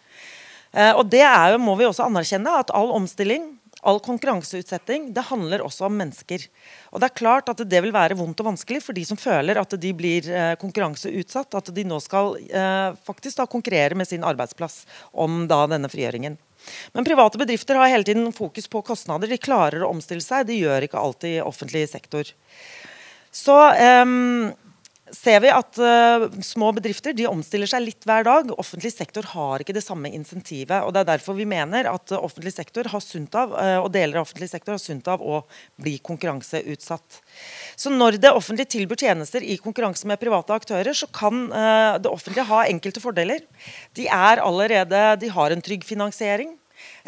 Eh, og det er, må vi også anerkjenne, at all omstilling all konkurranseutsetting det handler også om mennesker. Og Det er klart at det vil være vondt og vanskelig for de som føler at de blir eh, konkurranseutsatt. At de nå skal eh, faktisk da konkurrere med sin arbeidsplass om da denne frigjøringen. Men private bedrifter har hele tiden fokus på kostnader. De klarer å omstille seg. De gjør ikke alltid offentlig sektor. Så, um, ser vi at uh, små bedrifter de omstiller seg litt hver dag. Offentlig sektor har ikke det samme insentivet. og Det er derfor vi mener at uh, offentlig sektor har sunt av, uh, og deler av offentlig sektor har sunt av å bli konkurranseutsatt. Så Når det offentlige tilbyr tjenester i konkurranse med private aktører, så kan det offentlige ha enkelte fordeler. De, er allerede, de har en trygg finansiering.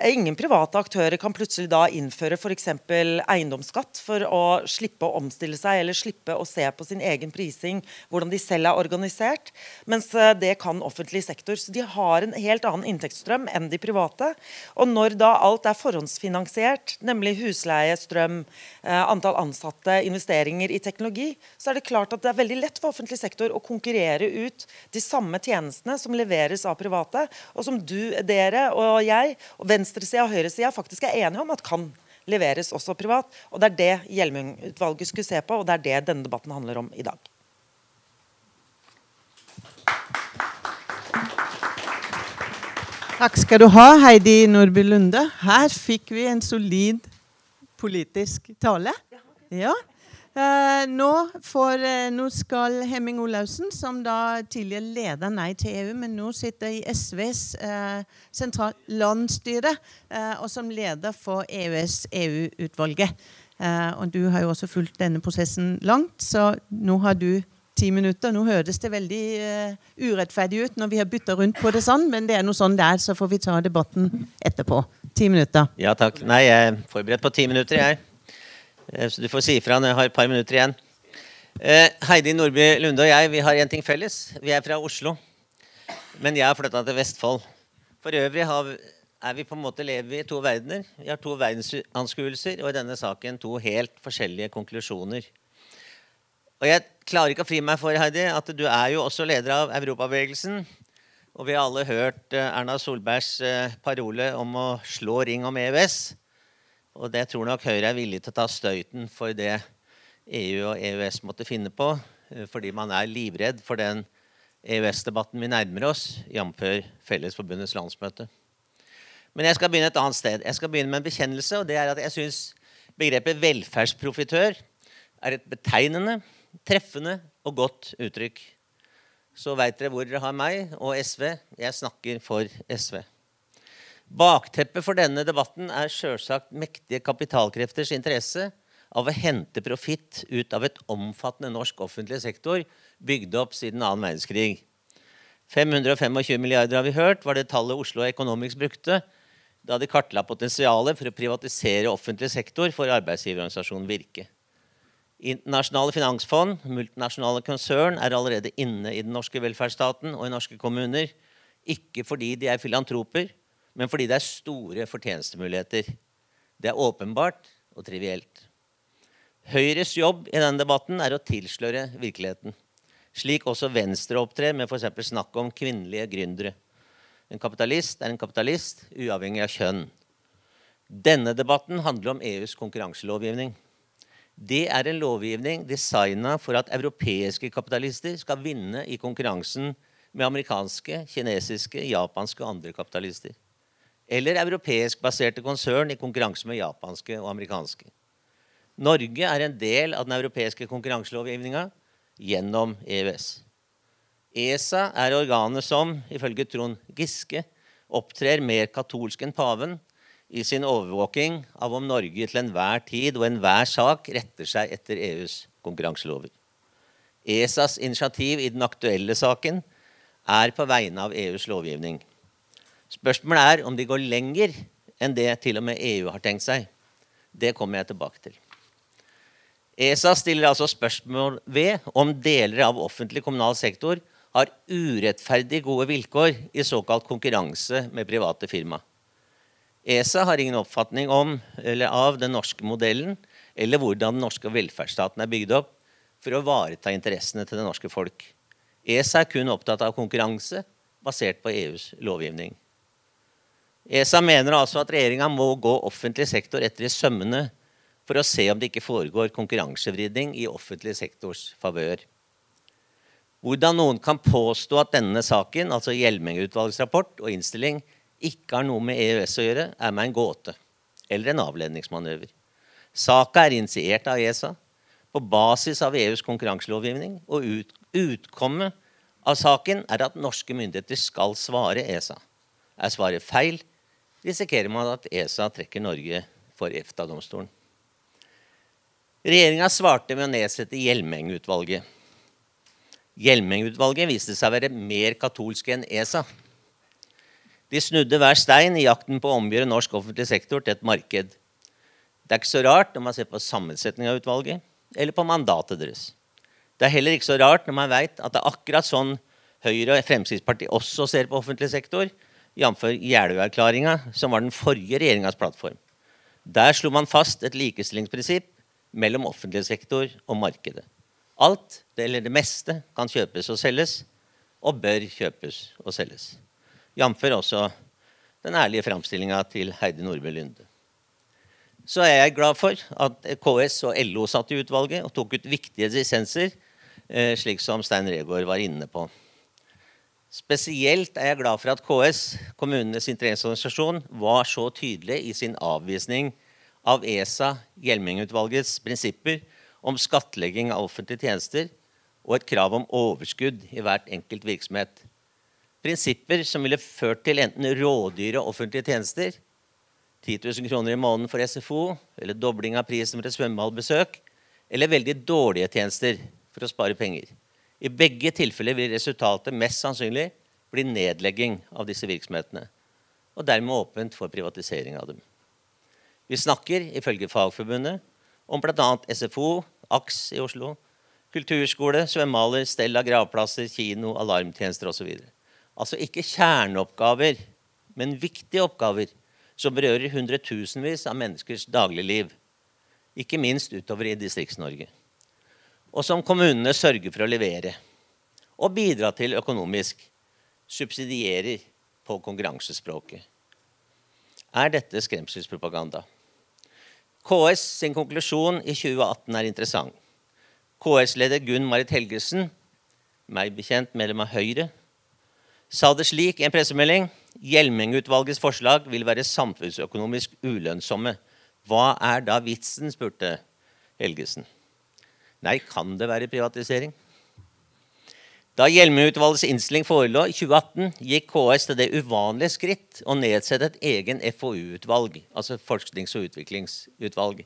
Ingen private aktører kan plutselig da innføre f.eks. eiendomsskatt for å slippe å omstille seg eller slippe å se på sin egen prising, hvordan de selv er organisert. Mens eh, det kan offentlig sektor. Så de har en helt annen inntektsstrøm enn de private. Og når da alt er forhåndsfinansiert, nemlig husleie, strøm, eh, antall ansatte, investeringer i teknologi, så er det klart at det er veldig lett for offentlig sektor å konkurrere ut de samme tjenestene som leveres av private, og som du, dere og jeg og venstresida og høyresida faktisk er enige om at kan leveres også privat. Og Det er det Hjelmeng-utvalget skulle se på, og det er det denne debatten handler om i dag. Takk skal du ha, Heidi Nordby Lunde. Her fikk vi en solid politisk tale. Ja. Uh, nå, får, eh, nå, skal Hemming Olaussen, som da tidligere leder Nei til EU, men nå sitter i SVs uh, eh, og som leder for EØS-EU-utvalget. og Du har jo også fulgt denne prosessen langt, så nå har du ti minutter. Nå høres det veldig urettferdig ut når vi har bytta rundt på det sånn, men det er noe sånn det er, så får vi ta debatten etterpå. Ti minutter. Ja takk. Nei, jeg er forberedt på ti minutter, jeg. Eh, så du får si ifra når jeg har et par minutter igjen. Eh, Heidi Nordby Lunde og jeg vi har én ting felles. Vi er fra Oslo. Men jeg har flytta til Vestfold. For øvrig har, er vi på en måte lever vi i to verdener. Vi har to verdensanskuelser, og i denne saken to helt forskjellige konklusjoner. Og jeg klarer ikke å fri meg for Heidi, at du er jo også leder av Europabevegelsen. Og vi har alle hørt eh, Erna Solbergs parole om å slå ring om EØS. Og det tror nok Høyre er villig til å ta støyten for det EU og EØS måtte finne på, eh, fordi man er livredd for den EØS-debatten vi nærmer oss, jf. Fellesforbundets landsmøte. Men jeg skal begynne et annet sted. Jeg skal begynne med en bekjennelse. og det er at Jeg syns begrepet velferdsprofitør er et betegnende, treffende og godt uttrykk. Så veit dere hvor dere har meg og SV. Jeg snakker for SV. Bakteppet for denne debatten er sjølsagt mektige kapitalkrefters interesse av å hente profitt ut av et omfattende norsk offentlig sektor bygd opp siden annen verdenskrig. 525 milliarder har vi hørt, var det tallet Oslo Economics brukte da de kartla potensialet for å privatisere offentlig sektor for arbeidsgiverorganisasjonen Virke. Internasjonale finansfond, multinasjonale konsern, er allerede inne i den norske velferdsstaten og i norske kommuner. Ikke fordi de er filantroper, men fordi det er store fortjenestemuligheter. Det er åpenbart og trivielt. Høyres jobb i denne debatten er å tilsløre virkeligheten. Slik også Venstre opptrer med f.eks. snakk om kvinnelige gründere. En kapitalist er en kapitalist, uavhengig av kjønn. Denne debatten handler om EUs konkurranselovgivning. Det er en lovgivning designa for at europeiske kapitalister skal vinne i konkurransen med amerikanske, kinesiske, japanske og andre kapitalister eller europeisk baserte konsern i konkurranse med japanske og amerikanske. Norge er en del av den europeiske konkurranselovgivninga gjennom EØS. ESA er organet som, ifølge Trond Giske, opptrer mer katolsk enn paven i sin overvåking av om Norge til enhver tid og enhver sak retter seg etter EUs konkurranselover. ESAs initiativ i den aktuelle saken er på vegne av EUs lovgivning. Spørsmålet er om de går lenger enn det til og med EU har tenkt seg. Det kommer jeg tilbake til. ESA stiller altså spørsmål ved om deler av offentlig kommunal sektor har urettferdig gode vilkår i såkalt konkurranse med private firma. ESA har ingen oppfatning om, eller av den norske modellen eller hvordan den norske velferdsstaten er bygd opp for å ivareta interessene til det norske folk. ESA er kun opptatt av konkurranse basert på EUs lovgivning. ESA mener altså at regjeringa må gå offentlig sektor etter i sømmene for å se om det ikke foregår konkurransevridning i offentlig sektors favør. Hvordan noen kan påstå at denne saken, altså Hjelmeng-utvalgets rapport og innstilling, ikke har noe med EØS å gjøre, er meg en gåte. Eller en avledningsmanøver. Saka er initiert av ESA på basis av EUs konkurranselovgivning og Utkommet av saken er at norske myndigheter skal svare ESA. Er svaret feil, risikerer man at ESA trekker Norge for EFTA-domstolen. Regjeringa svarte med å nedsette Hjelmeng-utvalget. Hjelmeng-utvalget viste seg å være mer katolske enn ESA. De snudde hver stein i jakten på å omgjøre norsk offentlig sektor til et marked. Det er ikke så rart når man ser på sammensetningen av utvalget, eller på mandatet deres. Det er heller ikke så rart når man veit at det er akkurat sånn Høyre og Fremskrittspartiet også ser på offentlig sektor, jf. Jeløya-erklæringa, som var den forrige regjeringas plattform. Der slo man fast et likestillingsprinsipp mellom offentlig sektor og markedet. Alt, eller det meste, kan kjøpes og selges, og bør kjøpes og selges. Jf. også den ærlige framstillinga til Heidi Nordbø Lunde. Så er jeg glad for at KS og LO satt i utvalget og tok ut viktige dissenser, eh, slik som Stein Regaard var inne på. Spesielt er jeg glad for at KS, kommunenes interesseorganisasjon, var så tydelig i sin avvisning av ESA, Hjelmeng-utvalgets prinsipper om skattlegging av offentlige tjenester og et krav om overskudd i hvert enkelt virksomhet. Prinsipper som ville ført til enten rådyre offentlige tjenester, 10 000 kroner i måneden for SFO, eller dobling av prisen for et svømmehallbesøk, eller veldig dårlige tjenester for å spare penger. I begge tilfeller vil resultatet mest sannsynlig bli nedlegging av disse virksomhetene, og dermed åpent for privatisering av dem. Vi snakker, ifølge Fagforbundet, om bl.a. SFO, AKS i Oslo, kulturskole, svømmehaller, stell av gravplasser, kino, alarmtjenester osv. Altså ikke kjerneoppgaver, men viktige oppgaver som berører hundretusenvis av menneskers dagligliv. Ikke minst utover i Distrikts-Norge. Og som kommunene sørger for å levere. Og bidra til økonomisk. Subsidierer på konkurransespråket. Er dette skremselspropaganda? KS sin konklusjon i 2018 er interessant. KS-leder Gunn Marit Helgesen, meg bekjent medlem av Høyre, sa det slik i en pressemelding Hjelmeng-utvalgets forslag vil være samfunnsøkonomisk ulønnsomme. Hva er da vitsen? spurte Helgesen. Nei, kan det være privatisering? Da Hjelmeutvalgets innstilling forelå i 2018, gikk KS til det uvanlige skritt å nedsette et egen FoU-utvalg, altså forsknings- og utviklingsutvalg,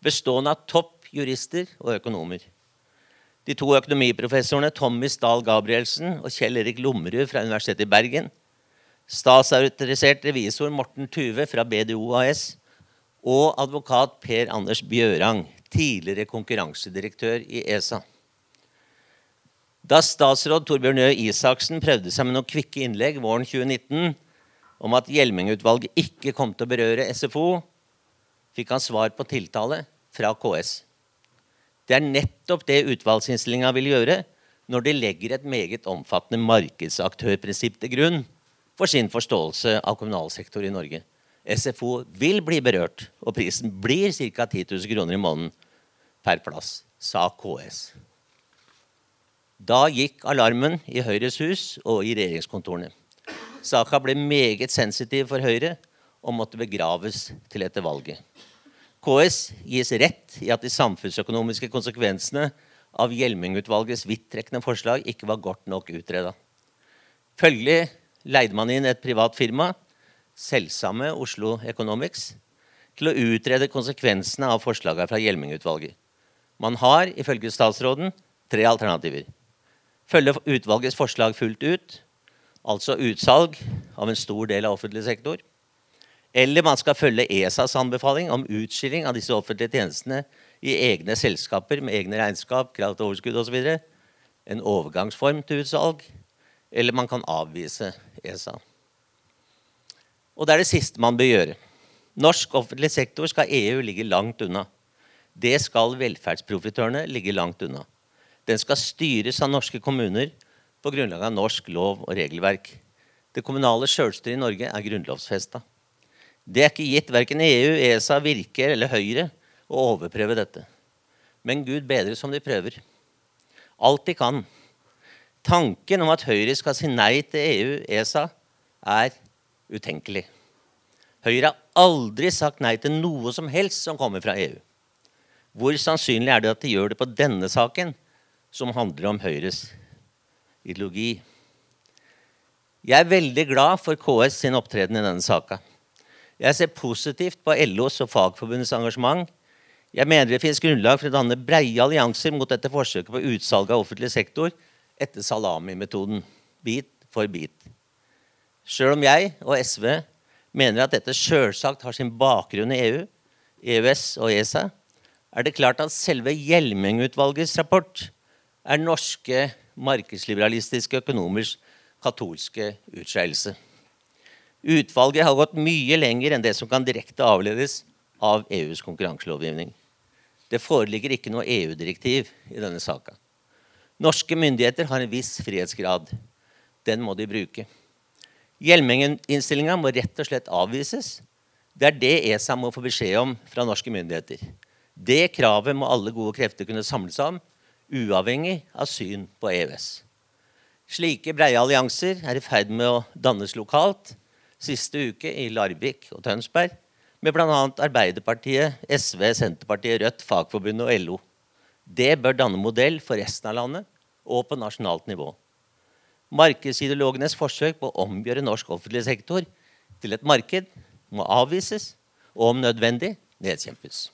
bestående av topp jurister og økonomer. De to økonomiprofessorene Tommy Stahl Gabrielsen og Kjell Erik Lommerud fra Universitetet i Bergen, statsautorisert revisor Morten Tuve fra BDO AS og advokat Per Anders Bjørang, tidligere konkurransedirektør i ESA. Da statsråd Torbjørn Røe Isaksen prøvde seg med noen kvikke innlegg våren 2019 om at Hjelmeng-utvalget ikke kom til å berøre SFO, fikk han svar på tiltale fra KS. Det er nettopp det utvalgsinnstillinga vil gjøre når de legger et meget omfattende markedsaktørprinsipp til grunn for sin forståelse av kommunal sektor i Norge. SFO vil bli berørt, og prisen blir ca. 10 000 kroner i måneden per plass, sa KS. Da gikk alarmen i Høyres hus og i regjeringskontorene. Saka ble meget sensitiv for Høyre og måtte begraves til etter valget. KS gis rett i at de samfunnsøkonomiske konsekvensene av Hjelmeng-utvalgets vidtrekkende forslag ikke var godt nok utreda. Følgelig leide man inn et privat firma, selvsamme Oslo Economics, til å utrede konsekvensene av forslagene fra Hjelming-utvalget. Man har, ifølge statsråden, tre alternativer følge utvalgets forslag fullt ut, altså utsalg av en stor del av offentlig sektor. Eller man skal følge ESAs anbefaling om utskilling av disse offentlige tjenestene i egne selskaper med egne regnskap, krav til overskudd osv. En overgangsform til utsalg. Eller man kan avvise ESA. Og det er det siste man bør gjøre. Norsk offentlig sektor skal EU ligge langt unna. Det skal velferdsprofitørene ligge langt unna. Den skal styres av norske kommuner på grunnlag av norsk lov og regelverk. Det kommunale sjølstyret i Norge er grunnlovfesta. Det er ikke gitt verken EU, ESA, Virke eller Høyre å overprøve dette. Men Gud bedre som de prøver. Alt de kan. Tanken om at Høyre skal si nei til EU, ESA, er utenkelig. Høyre har aldri sagt nei til noe som helst som kommer fra EU. Hvor sannsynlig er det at de gjør det på denne saken, som handler om Høyres ideologi. Jeg er veldig glad for KS sin opptreden i denne saka. Jeg ser positivt på LOs og Fagforbundets engasjement. Jeg mener det finnes grunnlag for å danne breie allianser mot dette forsøket på utsalg av offentlig sektor etter salamimetoden, bit for bit. Sjøl om jeg og SV mener at dette sjølsagt har sin bakgrunn i EU, EØS og ESA, er det klart at selve Hjelmeng-utvalgets rapport er norske markedsliberalistiske økonomers katolske utskeielse. Utvalget har gått mye lenger enn det som kan direkte avledes av EUs konkurranselovgivning. Det foreligger ikke noe EU-direktiv i denne saka. Norske myndigheter har en viss frihetsgrad. Den må de bruke. Hjelmengen-innstillinga må rett og slett avvises. Det er det ESA må få beskjed om fra norske myndigheter. Det kravet må alle gode krefter kunne samles om, uavhengig av syn på EØS. Slike breie allianser er i ferd med å dannes lokalt. Siste uke i Larvik og Tønsberg. Med bl.a. Arbeiderpartiet, SV, Senterpartiet, Rødt, Fagforbundet og LO. Det bør danne modell for resten av landet og på nasjonalt nivå. Markedsideologenes forsøk på å omgjøre norsk offentlig sektor til et marked må avvises og om nødvendig nedkjempes.